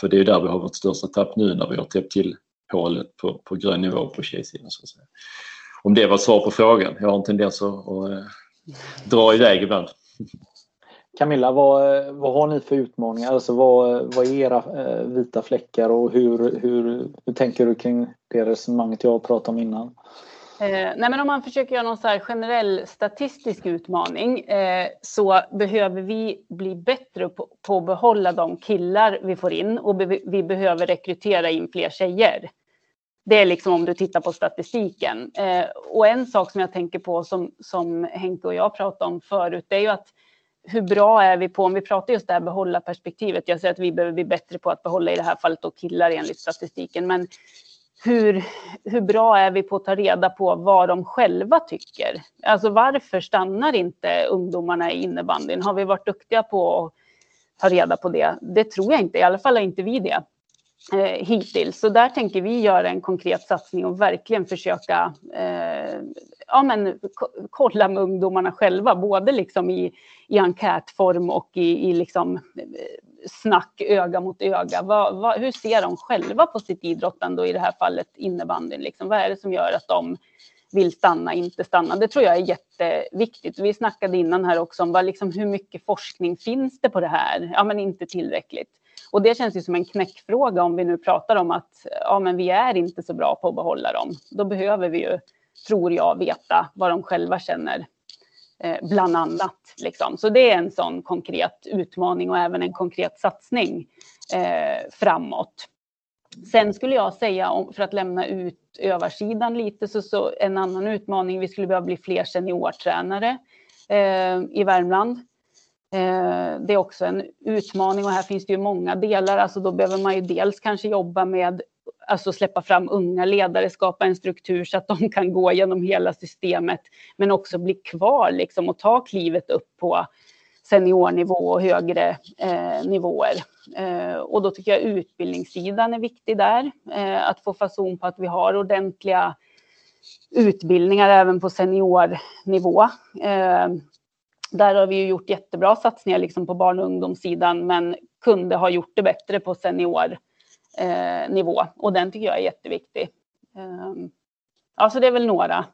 För det är där vi har vårt största tapp nu när vi har täppt till hålet på, på grön nivå på tjejsidan. Så att säga. Om det var svar på frågan. Jag har en tendens att, att att dra iväg ibland. Camilla, vad, vad har ni för utmaningar? Alltså vad, vad är era eh, vita fläckar och hur, hur, hur tänker du kring det resonemanget jag pratade om innan? Eh, nej men om man försöker göra någon så generell statistisk utmaning eh, så behöver vi bli bättre på, på, att behålla de killar vi får in och be, vi behöver rekrytera in fler tjejer. Det är liksom om du tittar på statistiken. Eh, och en sak som jag tänker på som, som Henke och jag pratade om förut, det är ju att hur bra är vi på, om vi pratar just det här behålla perspektivet, jag säger att vi behöver bli bättre på att behålla i det här fallet då killar enligt statistiken, men hur, hur bra är vi på att ta reda på vad de själva tycker? Alltså varför stannar inte ungdomarna i innebandyn? Har vi varit duktiga på att ta reda på det? Det tror jag inte, i alla fall har inte vi det eh, hittills. Så där tänker vi göra en konkret satsning och verkligen försöka eh, ja, men, kolla med ungdomarna själva, både liksom i, i enkätform och i, i liksom, eh, snack öga mot öga. Va, va, hur ser de själva på sitt idrottande och i det här fallet innebandyn? Liksom? Vad är det som gör att de vill stanna, inte stanna. Det tror jag är jätteviktigt. Vi snackade innan här också om vad, liksom, hur mycket forskning finns det på det här? Ja, men inte tillräckligt. Och det känns ju som en knäckfråga om vi nu pratar om att ja, men vi är inte så bra på att behålla dem. Då behöver vi ju, tror jag, veta vad de själva känner, eh, bland annat. Liksom. Så det är en sån konkret utmaning och även en konkret satsning eh, framåt. Sen skulle jag säga, om, för att lämna ut översidan lite, så, så en annan utmaning, vi skulle behöva bli fler seniortränare eh, i Värmland. Eh, det är också en utmaning och här finns det ju många delar. Alltså då behöver man ju dels kanske jobba med alltså släppa fram unga ledare, skapa en struktur så att de kan gå genom hela systemet, men också bli kvar liksom och ta klivet upp på seniornivå och högre eh, nivåer. Eh, och då tycker jag utbildningssidan är viktig där, eh, att få fason på att vi har ordentliga utbildningar även på seniornivå. Eh, där har vi ju gjort jättebra satsningar liksom på barn och ungdomssidan, men kunde ha gjort det bättre på seniornivå. Eh, och den tycker jag är jätteviktig. Eh, ja, så det är väl några.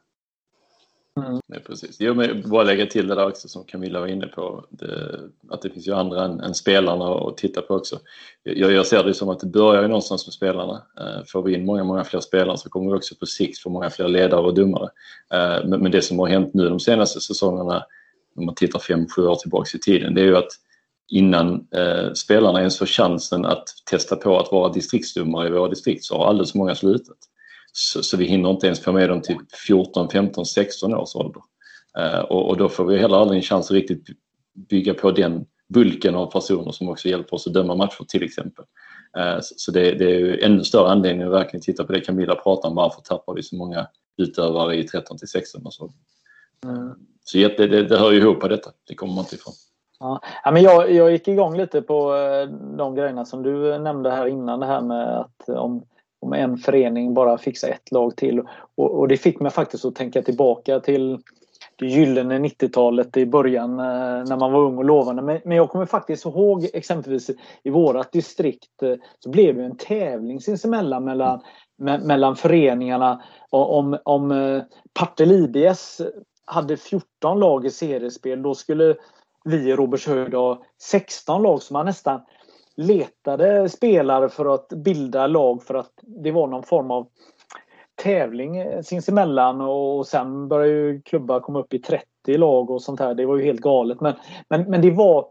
Mm. nej, precis. Jo, men bara lägga till det där också som Camilla var inne på. Det, att det finns ju andra än, än spelarna att titta på också. Jag, jag ser det som att det börjar ju någonstans med spelarna. Eh, får vi in många, många fler spelare så kommer vi också på sikt få många fler ledare och domare. Eh, men, men, det som har hänt nu de senaste säsongerna om man tittar fem, sju år tillbaka i tiden, det är ju att innan eh, spelarna ens får chansen att testa på att vara distriktsdomare i våra distrikt så har alldeles många slutat. Så, så, vi hinner inte ens få med dem till 14, 15, 16 års ålder. Eh, och, och, då får vi heller aldrig en chans att riktigt bygga på den bulken av personer som också hjälper oss att döma matcher till exempel. Eh, så, så det, det, är ju ännu större anledning att verkligen titta på det Camilla pratar om, varför tappar vi så många utövare i 13 till 16 års ålder. Mm. Så det, det, det hör ju ihop på detta, det kommer man inte ifrån. Ja. ja men jag, jag gick igång lite på eh, de grejerna som du nämnde här innan det här med att eh, om, om en förening bara fixar ett lag till. Och, och det fick mig faktiskt att tänka tillbaka till det gyllene 90-talet i början eh, när man var ung och lovande. Men, men jag kommer faktiskt ihåg exempelvis i vårat distrikt så blev det en tävling sinsemellan mellan, me, mellan föreningarna om, om Partille IBS hade 14 lag i seriespel, då skulle vi i Robertshöjd 16 lag som man nästan letade spelare för att bilda lag för att det var någon form av tävling sinsemellan och sen började ju klubbar komma upp i 30 lag och sånt här. Det var ju helt galet. Men, men, men det var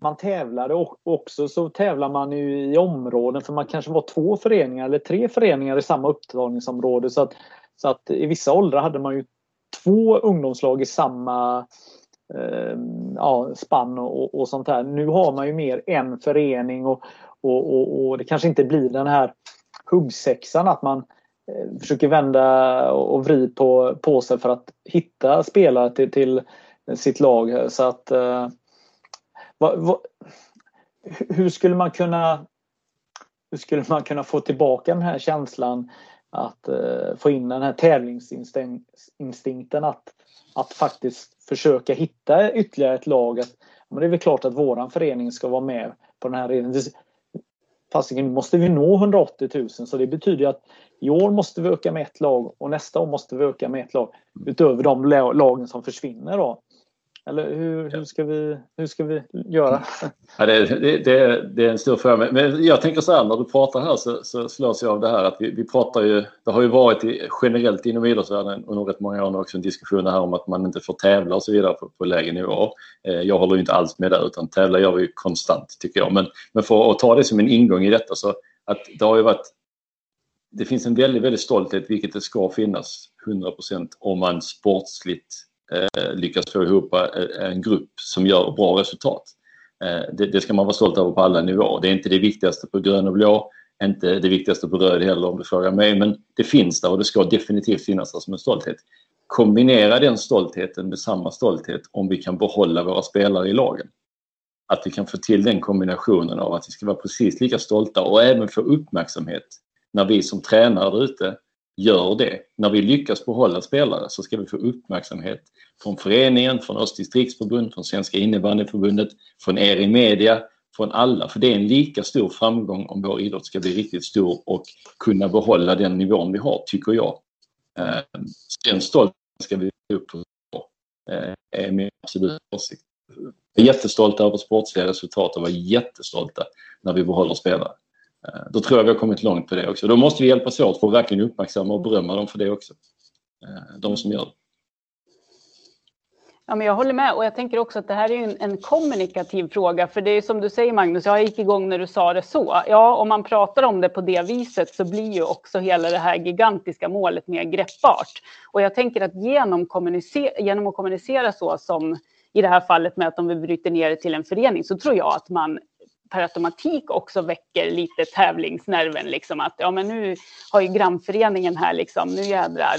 man tävlade och också så tävlar man ju i områden för man kanske var två föreningar eller tre föreningar i samma upptagningsområde. Så att, så att i vissa åldrar hade man ju två ungdomslag i samma eh, ja, spann och, och, sånt här. Nu har man ju mer en förening och, och, och, och det kanske inte blir den här huggsexan att man eh, försöker vända och vrida på, på sig för att hitta spelare till, till sitt lag. Så att eh, va, va, hur skulle man kunna hur skulle man kunna få tillbaka den här känslan att eh, få in den här tävlingsinstinkten att, att faktiskt försöka hitta ytterligare ett lag. Att, Men det är väl klart att våran förening ska vara med på den här redan. Fasiken, nu måste vi nå 180 000 så det betyder att i år måste vi öka med ett lag och nästa år måste vi öka med ett lag utöver de lagen som försvinner. Då. Eller hur, hur, ska, vi, hur ska vi göra? <laughs> Ja, det, det, det, är en stor fråga. Men jag tänker så här, när du pratar här så, så slås jag av det här att vi, vi pratar ju, det har ju varit generellt inom idrottsvärlden under rätt många år också en diskussion här om att man inte får tävla och så vidare på, på lägre nivå. Eh, jag håller inte alls med där utan tävla gör vi konstant tycker jag. Men, men för att ta det som en ingång i detta så att det har ju varit det finns en väldigt, väldigt stolthet, vilket det ska finnas 100% om man sportsligt eh, lyckas få ihop eh, en grupp som gör bra resultat. Eh, det, det, ska man vara stolt över på alla nivåer. Det är inte det viktigaste på grön och blå, inte det viktigaste på röd heller om du frågar mig, men det finns där och det ska definitivt finnas där som en stolthet. Kombinera den stoltheten med samma stolthet om vi kan behålla våra spelare i lagen. Att vi kan få till den kombinationen av att vi ska vara precis lika stolta och även få uppmärksamhet när vi som tränare ute gör det. När vi lyckas behålla spelare så ska vi få uppmärksamhet från föreningen, från oss distriktsförbund, från Svenska innebandyförbundet, från er i media, från alla. För det är en lika stor framgång om vår idrott ska bli riktigt stor och kunna behålla den nivån vi har, tycker jag. Ehm, den stoltheten ska vi upp på, är eh, min absoluta åsikt. Vi är jättestolta över sportsliga resultat och var jättestolta när vi behåller spelare. Eh, då tror jag vi har kommit långt på det också. Då måste vi hjälpas åt för att verkligen uppmärksamma och berömma dem för det också. Eh, de som gör det. Ja, men jag håller med och jag tänker också att det här är en, en, kommunikativ fråga. För det är som du säger Magnus, jag gick igång när du sa det så. Ja, om man pratar om det på det viset så blir ju också hela det här gigantiska målet mer greppbart. Och jag tänker att genom, genom att kommunicera så som i det här fallet med att om vi bryter ner det till en förening så tror jag att man per automatik också väcker lite tävlingsnerven. Liksom att ja, men nu har ju grannföreningen här, liksom, nu jädrar.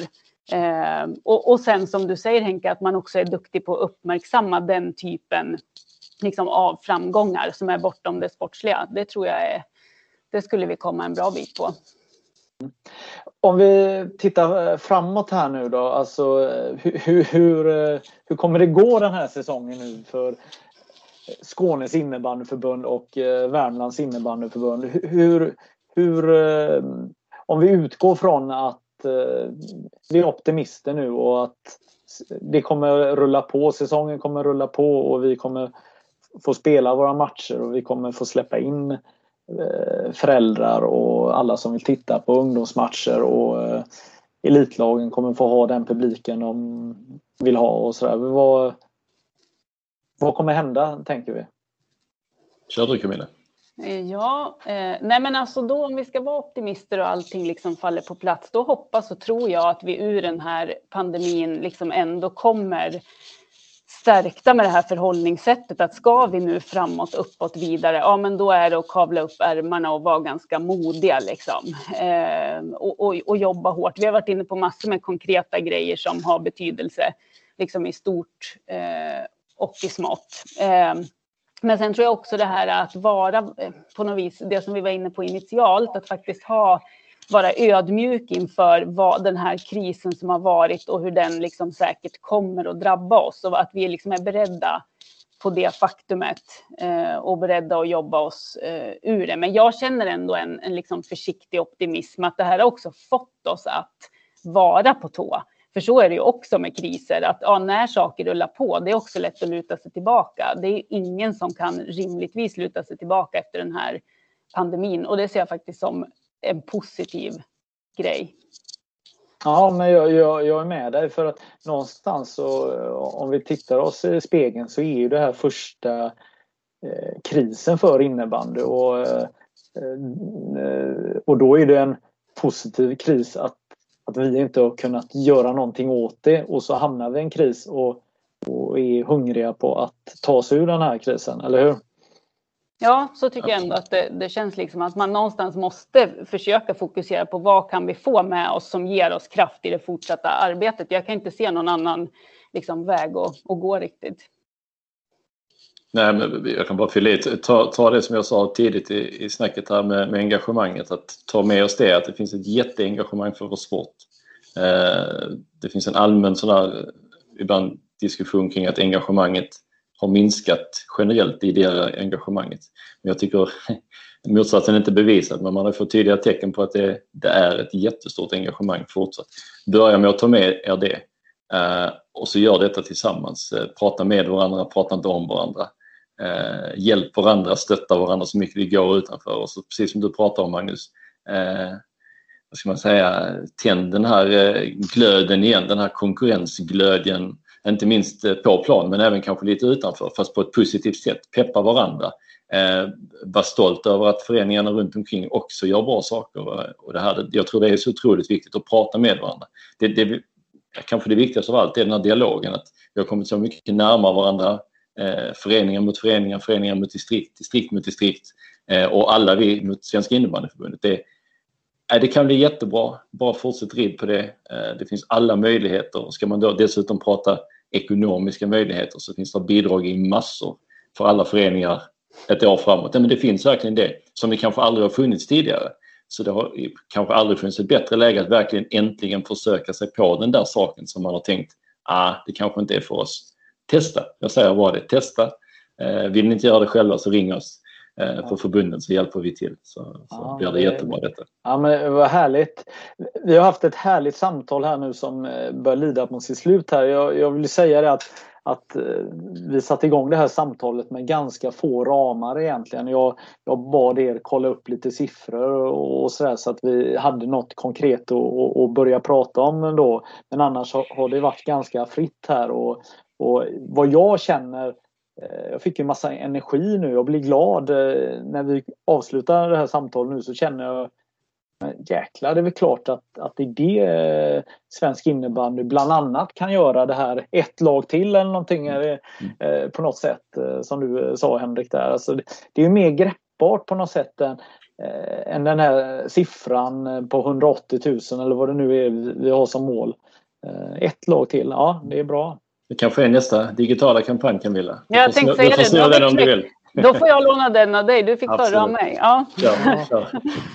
Eh, och, och sen som du säger Henke, att man också är duktig på att uppmärksamma den typen liksom, av framgångar som är bortom det sportsliga. Det tror jag är, det skulle vi komma en bra bit på. Om vi tittar eh, framåt här nu då, alltså eh, hur, hur, hur kommer det gå den här säsongen nu för Skånes innebandyförbund och eh, Värmlands innebandyförbund. Hur, hur, eh, om vi utgår från att eh, vi är optimister nu och att det kommer rulla på, säsongen kommer rulla på och vi kommer få spela våra matcher och vi kommer få släppa in föräldrar och alla som vill titta på ungdomsmatcher och elitlagen kommer få ha den publiken de vill ha och sådär. Vad, vad kommer hända, tänker vi? Kör du Camilla. Ja, eh, nej men alltså då om vi ska vara optimister och allting liksom faller på plats, då hoppas och tror jag att vi ur den här pandemin liksom ändå kommer stärkta med det här förhållningssättet att ska vi nu framåt, uppåt, vidare, ja men då är det att kavla upp ärmarna och vara ganska modiga liksom. Eh, och, och, och, jobba hårt. Vi har varit inne på massor med konkreta grejer som har betydelse liksom i stort eh, och i smått. Ehm, men sen tror jag också det här att vara eh, på något vis, det som vi var inne på initialt, att faktiskt ha vara ödmjuk inför vad den här krisen som har varit och hur den liksom säkert kommer att drabba oss och att vi liksom är beredda på det faktumet eh, och beredda att jobba oss eh, ur det. Men jag känner ändå en, en liksom försiktig optimism att det här har också fått oss att vara på tå. För så är det ju också med kriser, att ja, när saker rullar på, det är också lätt att luta sig tillbaka. Det är ingen som kan rimligtvis luta sig tillbaka efter den här pandemin och det ser jag faktiskt som en positiv grej. Ja, men jag, jag, jag, är med dig för att någonstans så om vi tittar oss i spegeln så är ju det här första eh, krisen för innebandy och, eh, eh och då är det en positiv kris att att vi inte har kunnat göra någonting åt det och så hamnar vi i en kris och, och är hungriga på att ta oss ur den här krisen, eller hur? Ja, så tycker jag ändå att det, det, känns liksom att man någonstans måste försöka fokusera på vad kan vi få med oss som ger oss kraft i det fortsatta arbetet. Jag kan inte se någon annan liksom, väg att, att gå riktigt. Nej, men jag kan bara fylla i. Ta, ta det som jag sa tidigt i, i snacket här med, med engagemanget. Att ta med oss det, att det finns ett jätteengagemang för vår sport. Eh, det finns en allmän sån där, eh, ibland diskussion kring att engagemanget har minskat generellt i det engagemanget. Men jag tycker <laughs> motsatsen är inte bevisad men man har fått tydliga tecken på att det, det är ett jättestort engagemang fortsatt. Börja med att ta med er det eh, och så gör detta tillsammans. Eh, prata med varandra, prata inte om varandra. Eh, hjälp varandra, stötta varandra så mycket det går utanför. Och precis som du pratar om Magnus, eh, vad ska man säga, tänd den här eh, glöden igen, den här konkurrensglöden, inte minst eh, på plan men även kanske lite utanför, fast på ett positivt sätt. Peppa varandra. Eh, var stolt över att föreningarna runt omkring också gör bra saker. Eh, och det här, jag tror det är så otroligt viktigt att prata med varandra. Det, det, kanske det viktigaste av allt är den här dialogen, att vi har kommit så mycket närmare varandra. Eh, föreningar mot föreningar, föreningar mot distrikt, distrikt mot distrikt eh, och alla vi mot Svenska innebandyförbundet. Det, eh, det kan bli jättebra. Bara fortsätt rid på det. Eh, det finns alla möjligheter. Ska man då dessutom prata ekonomiska möjligheter så finns det bidrag i massor för alla föreningar ett år framåt. Men det finns verkligen det som det kanske aldrig har funnits tidigare. Så det har kanske aldrig funnits ett bättre läge att verkligen äntligen försöka sig på den där saken som man har tänkt, ah, det kanske inte är för oss. Testa, jag säger bara det, testa. Eh, vill ni inte göra det själva så ring oss eh, på förbundet så hjälper vi till. Så, så ja, blir det jättebra detta. Ja men vad härligt. Vi har haft ett härligt samtal här nu som eh, börjar lida mot sitt slut här. Jag, jag vill säga det att att vi satte igång det här samtalet med ganska få ramar egentligen. Jag, jag bad er kolla upp lite siffror och sådär så att vi hade något konkret att, att börja prata om då. Men annars har det varit ganska fritt här och, och vad jag känner eh, jag fick en massa energi nu. Jag blir glad eh, när vi avslutar det här samtalet nu så känner jag jäklar, det är väl klart att, att det är det eh, svensk innebandy bland annat kan göra det här ett lag till eller någonting mm. eh, på något sätt som du sa Henrik där. Alltså, det, är mer greppbart på något sätt än, eh, än den här siffran på 180 000 eller vad det nu är vi, vi har som mål. ett lag till, ja det är bra. Det kanske är nästa digitala kampanj Camilla. Jag tänkte säga det. Den om du vill. Då får jag låna den av dig. Du fick förra av mig. Ja. Ja, ja.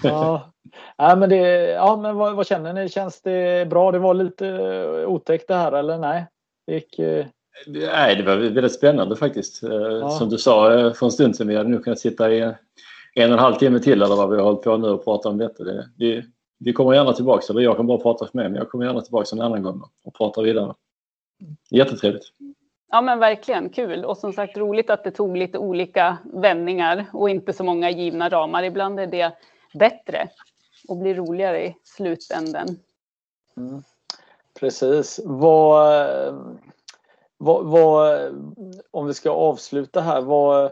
ja. Ja, men det, ja, men vad, vad, känner ni? Känns det bra? Det var lite otäckt det här eller nej? Det gick, eh... Nej, det var väldigt spännande faktiskt. Eh, ja. Som du sa eh, för en stund sedan, vi hade nog kunnat sitta i en och en halv timme till eller vad vi har hållit på nu och prata om detta. Det, vi, vi kommer gärna tillbaka, eller jag kan bara prata för mig, men jag kommer gärna tillbaka en annan gång och prata vidare. Jättetrevligt. Ja men verkligen kul och som sagt roligt att det tog lite olika vändningar och inte så många givna ramar. Ibland är det bättre och bli roligare i slutänden. Mm. Precis. Vad, vad, vad, om vi ska avsluta här, vad,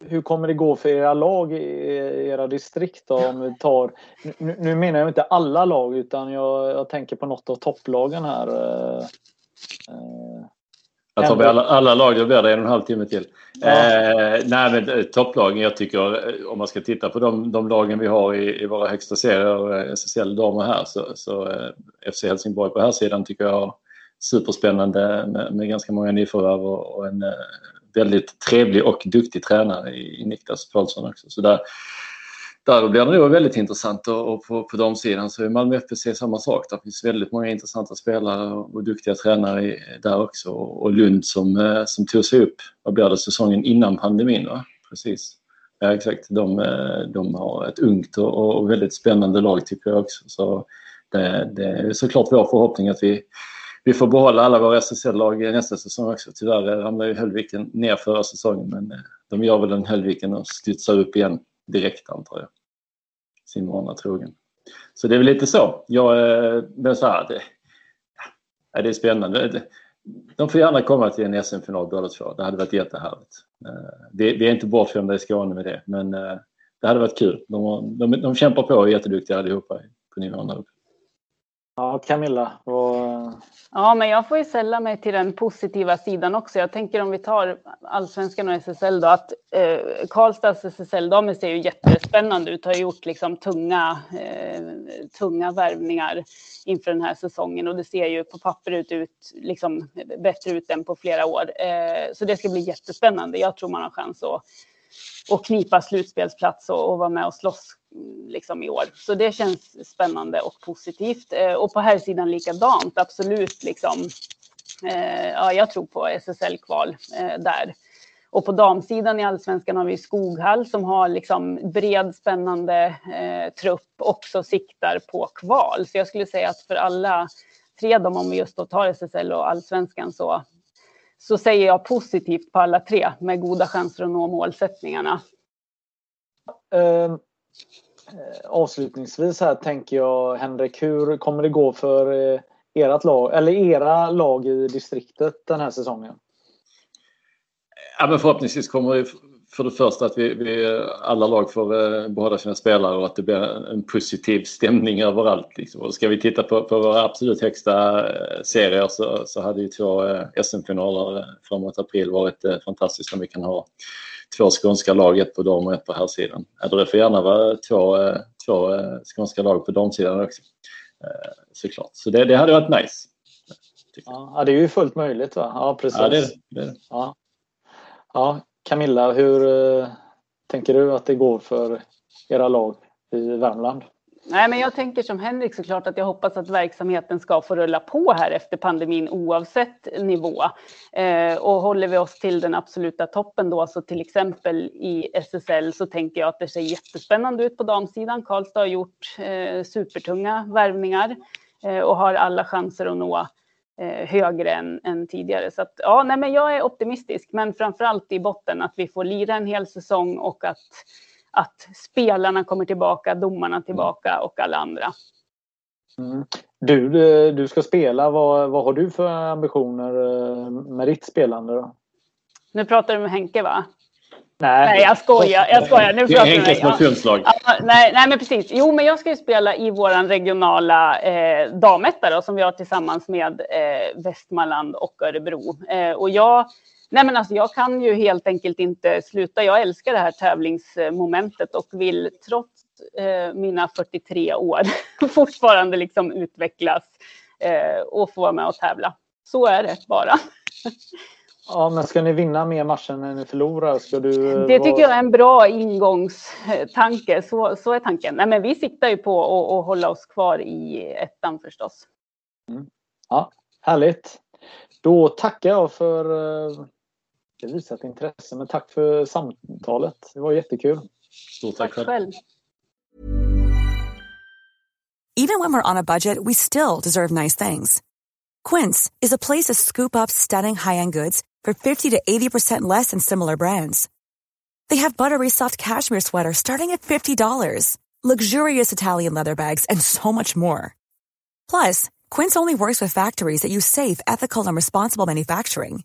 hur kommer det gå för era lag i era distrikt då, om vi tar, nu, nu menar jag inte alla lag utan jag, jag tänker på något av topplagen här. Eh, eh, jag tar vi alla, alla lag, då blir det en och en halv timme till. Ja. Eh, nej, men eh, topplagen, jag tycker eh, om man ska titta på de, de lagen vi har i, i våra högsta serier, SSL damer här, så, så eh, FC Helsingborg på här sidan tycker jag superspännande med, med ganska många nyförvärv och, och en eh, väldigt trevlig och duktig tränare i, i Niklas Paulsson också. Så där, där blir det nog väldigt intressant och, på, på de sidan så är Malmö FBC samma sak. Det finns väldigt många intressanta spelare och duktiga tränare där också. Och Lund som, eh, som tog sig upp, vad blir det, säsongen innan pandemin va? Precis. Ja exakt, de, eh, de har ett ungt och, och väldigt spännande lag tycker jag också. Så det, det är såklart vår förhoppning att vi, vi får behålla alla våra SSL-lag nästa säsong också. Tyvärr eh, ramlade ju Höllviken ner förra säsongen men eh, de gör väl en Höllviken och studsar upp igen direkt antar jag. Sin vana trogen. Så det är väl lite så. Jag, eh, men så här, det, ja, det är spännande. De får gärna komma till en SM-final båda två. Det hade varit jättehärligt. Eh, Vi är inte bortskämda i Skåne med det men eh, det hade varit kul. De, de, de kämpar på och är jätteduktiga allihopa på nivån där uppe. Ja, Camilla. Och... Ja, men jag får ju sälla mig till den positiva sidan också. Jag tänker om vi tar allsvenskan och SSL då, att eh, Karlstads SSL-damer ser ju jättespännande ut. Har gjort liksom tunga, eh, tunga värvningar inför den här säsongen och det ser ju på papper ut, ut liksom, bättre ut än på flera år. Eh, så det ska bli jättespännande. Jag tror man har chans att och knipa slutspelsplats och, och vara med och slåss liksom i år. Så det känns spännande och positivt. Eh, och på här sidan likadant, absolut liksom. Eh, ja, jag tror på SSL-kval eh, där. Och på damsidan i allsvenskan har vi Skoghall som har liksom bred spännande eh, trupp också siktar på kval. Så jag skulle säga att för alla tre, om vi just då tar SSL och allsvenskan så, så säger jag positivt på alla tre med goda chanser att nå målsättningarna. Um, Eh, avslutningsvis här tänker jag Henrik, hur kommer det gå för eh, ert lag, eller era lag i distriktet den här säsongen? Ja, men förhoppningsvis kommer det för det första att vi, vi alla lag får eh, behålla sina spelare och att det blir en positiv stämning överallt. Liksom. Och ska vi titta på, på våra absolut högsta serier så, så hade ju två SM-finaler framåt april varit fantastiskt om vi kan ha två skånska lag, ett på dam och ett på herrsidan. Eller det får gärna vara två, två skånska lag på damsidan också. Såklart. Så det, det hade varit nice. Ja, det är ju fullt möjligt va? Ja, precis. Ja, det, det. Ja. Ja, Camilla, hur eh, tänker du att det går för era lag i Värmland? Nej, men jag tänker som Henrik såklart att jag hoppas att verksamheten ska få rulla på här efter pandemin oavsett nivå. Eh, och håller vi oss till den absoluta toppen då, så till exempel i SSL så tänker jag att det ser jättespännande ut på damsidan. Karlstad har gjort eh, supertunga värvningar eh, och har alla chanser att nå eh, högre än, än, tidigare. Så att, ja, nej, men jag är optimistisk, men framför allt i botten att vi får lira en hel säsong och att, att spelarna kommer tillbaka, domarna tillbaka och alla andra. Mm. Du, du ska spela. Vad, vad har du för ambitioner eh, med ditt spelande? Då? Nu pratar du med Henke va? Nej. nej, jag skojar. Jag skojar. Nu det är Henkes motionslag. Ja, nej, nej, men precis. Jo, men jag ska ju spela i vår regionala eh, dametta som vi har tillsammans med eh, Västmanland och Örebro. Eh, och jag, nej, men alltså, jag kan ju helt enkelt inte sluta. Jag älskar det här tävlingsmomentet och vill trots eh, mina 43 år <laughs> fortfarande liksom utvecklas eh, och få vara med och tävla. Så är det bara. <laughs> Ja, men ska ni vinna mer matcher än ni förlorar? Ska du, det tycker jag är en bra ingångstanke. Så, så är tanken. Nej, men vi siktar ju på att, att hålla oss kvar i ettan förstås. Mm. Ja, härligt. Då tackar jag för det visat intresse, men tack för samtalet. Det var jättekul. Stort tack, tack själv. Even when we're on a budget we still deserve nice things. Quince is a place to scoop up stunning high-end goods for 50 to 80% less than similar brands. They have buttery soft cashmere sweaters starting at $50, luxurious Italian leather bags, and so much more. Plus, Quince only works with factories that use safe, ethical, and responsible manufacturing.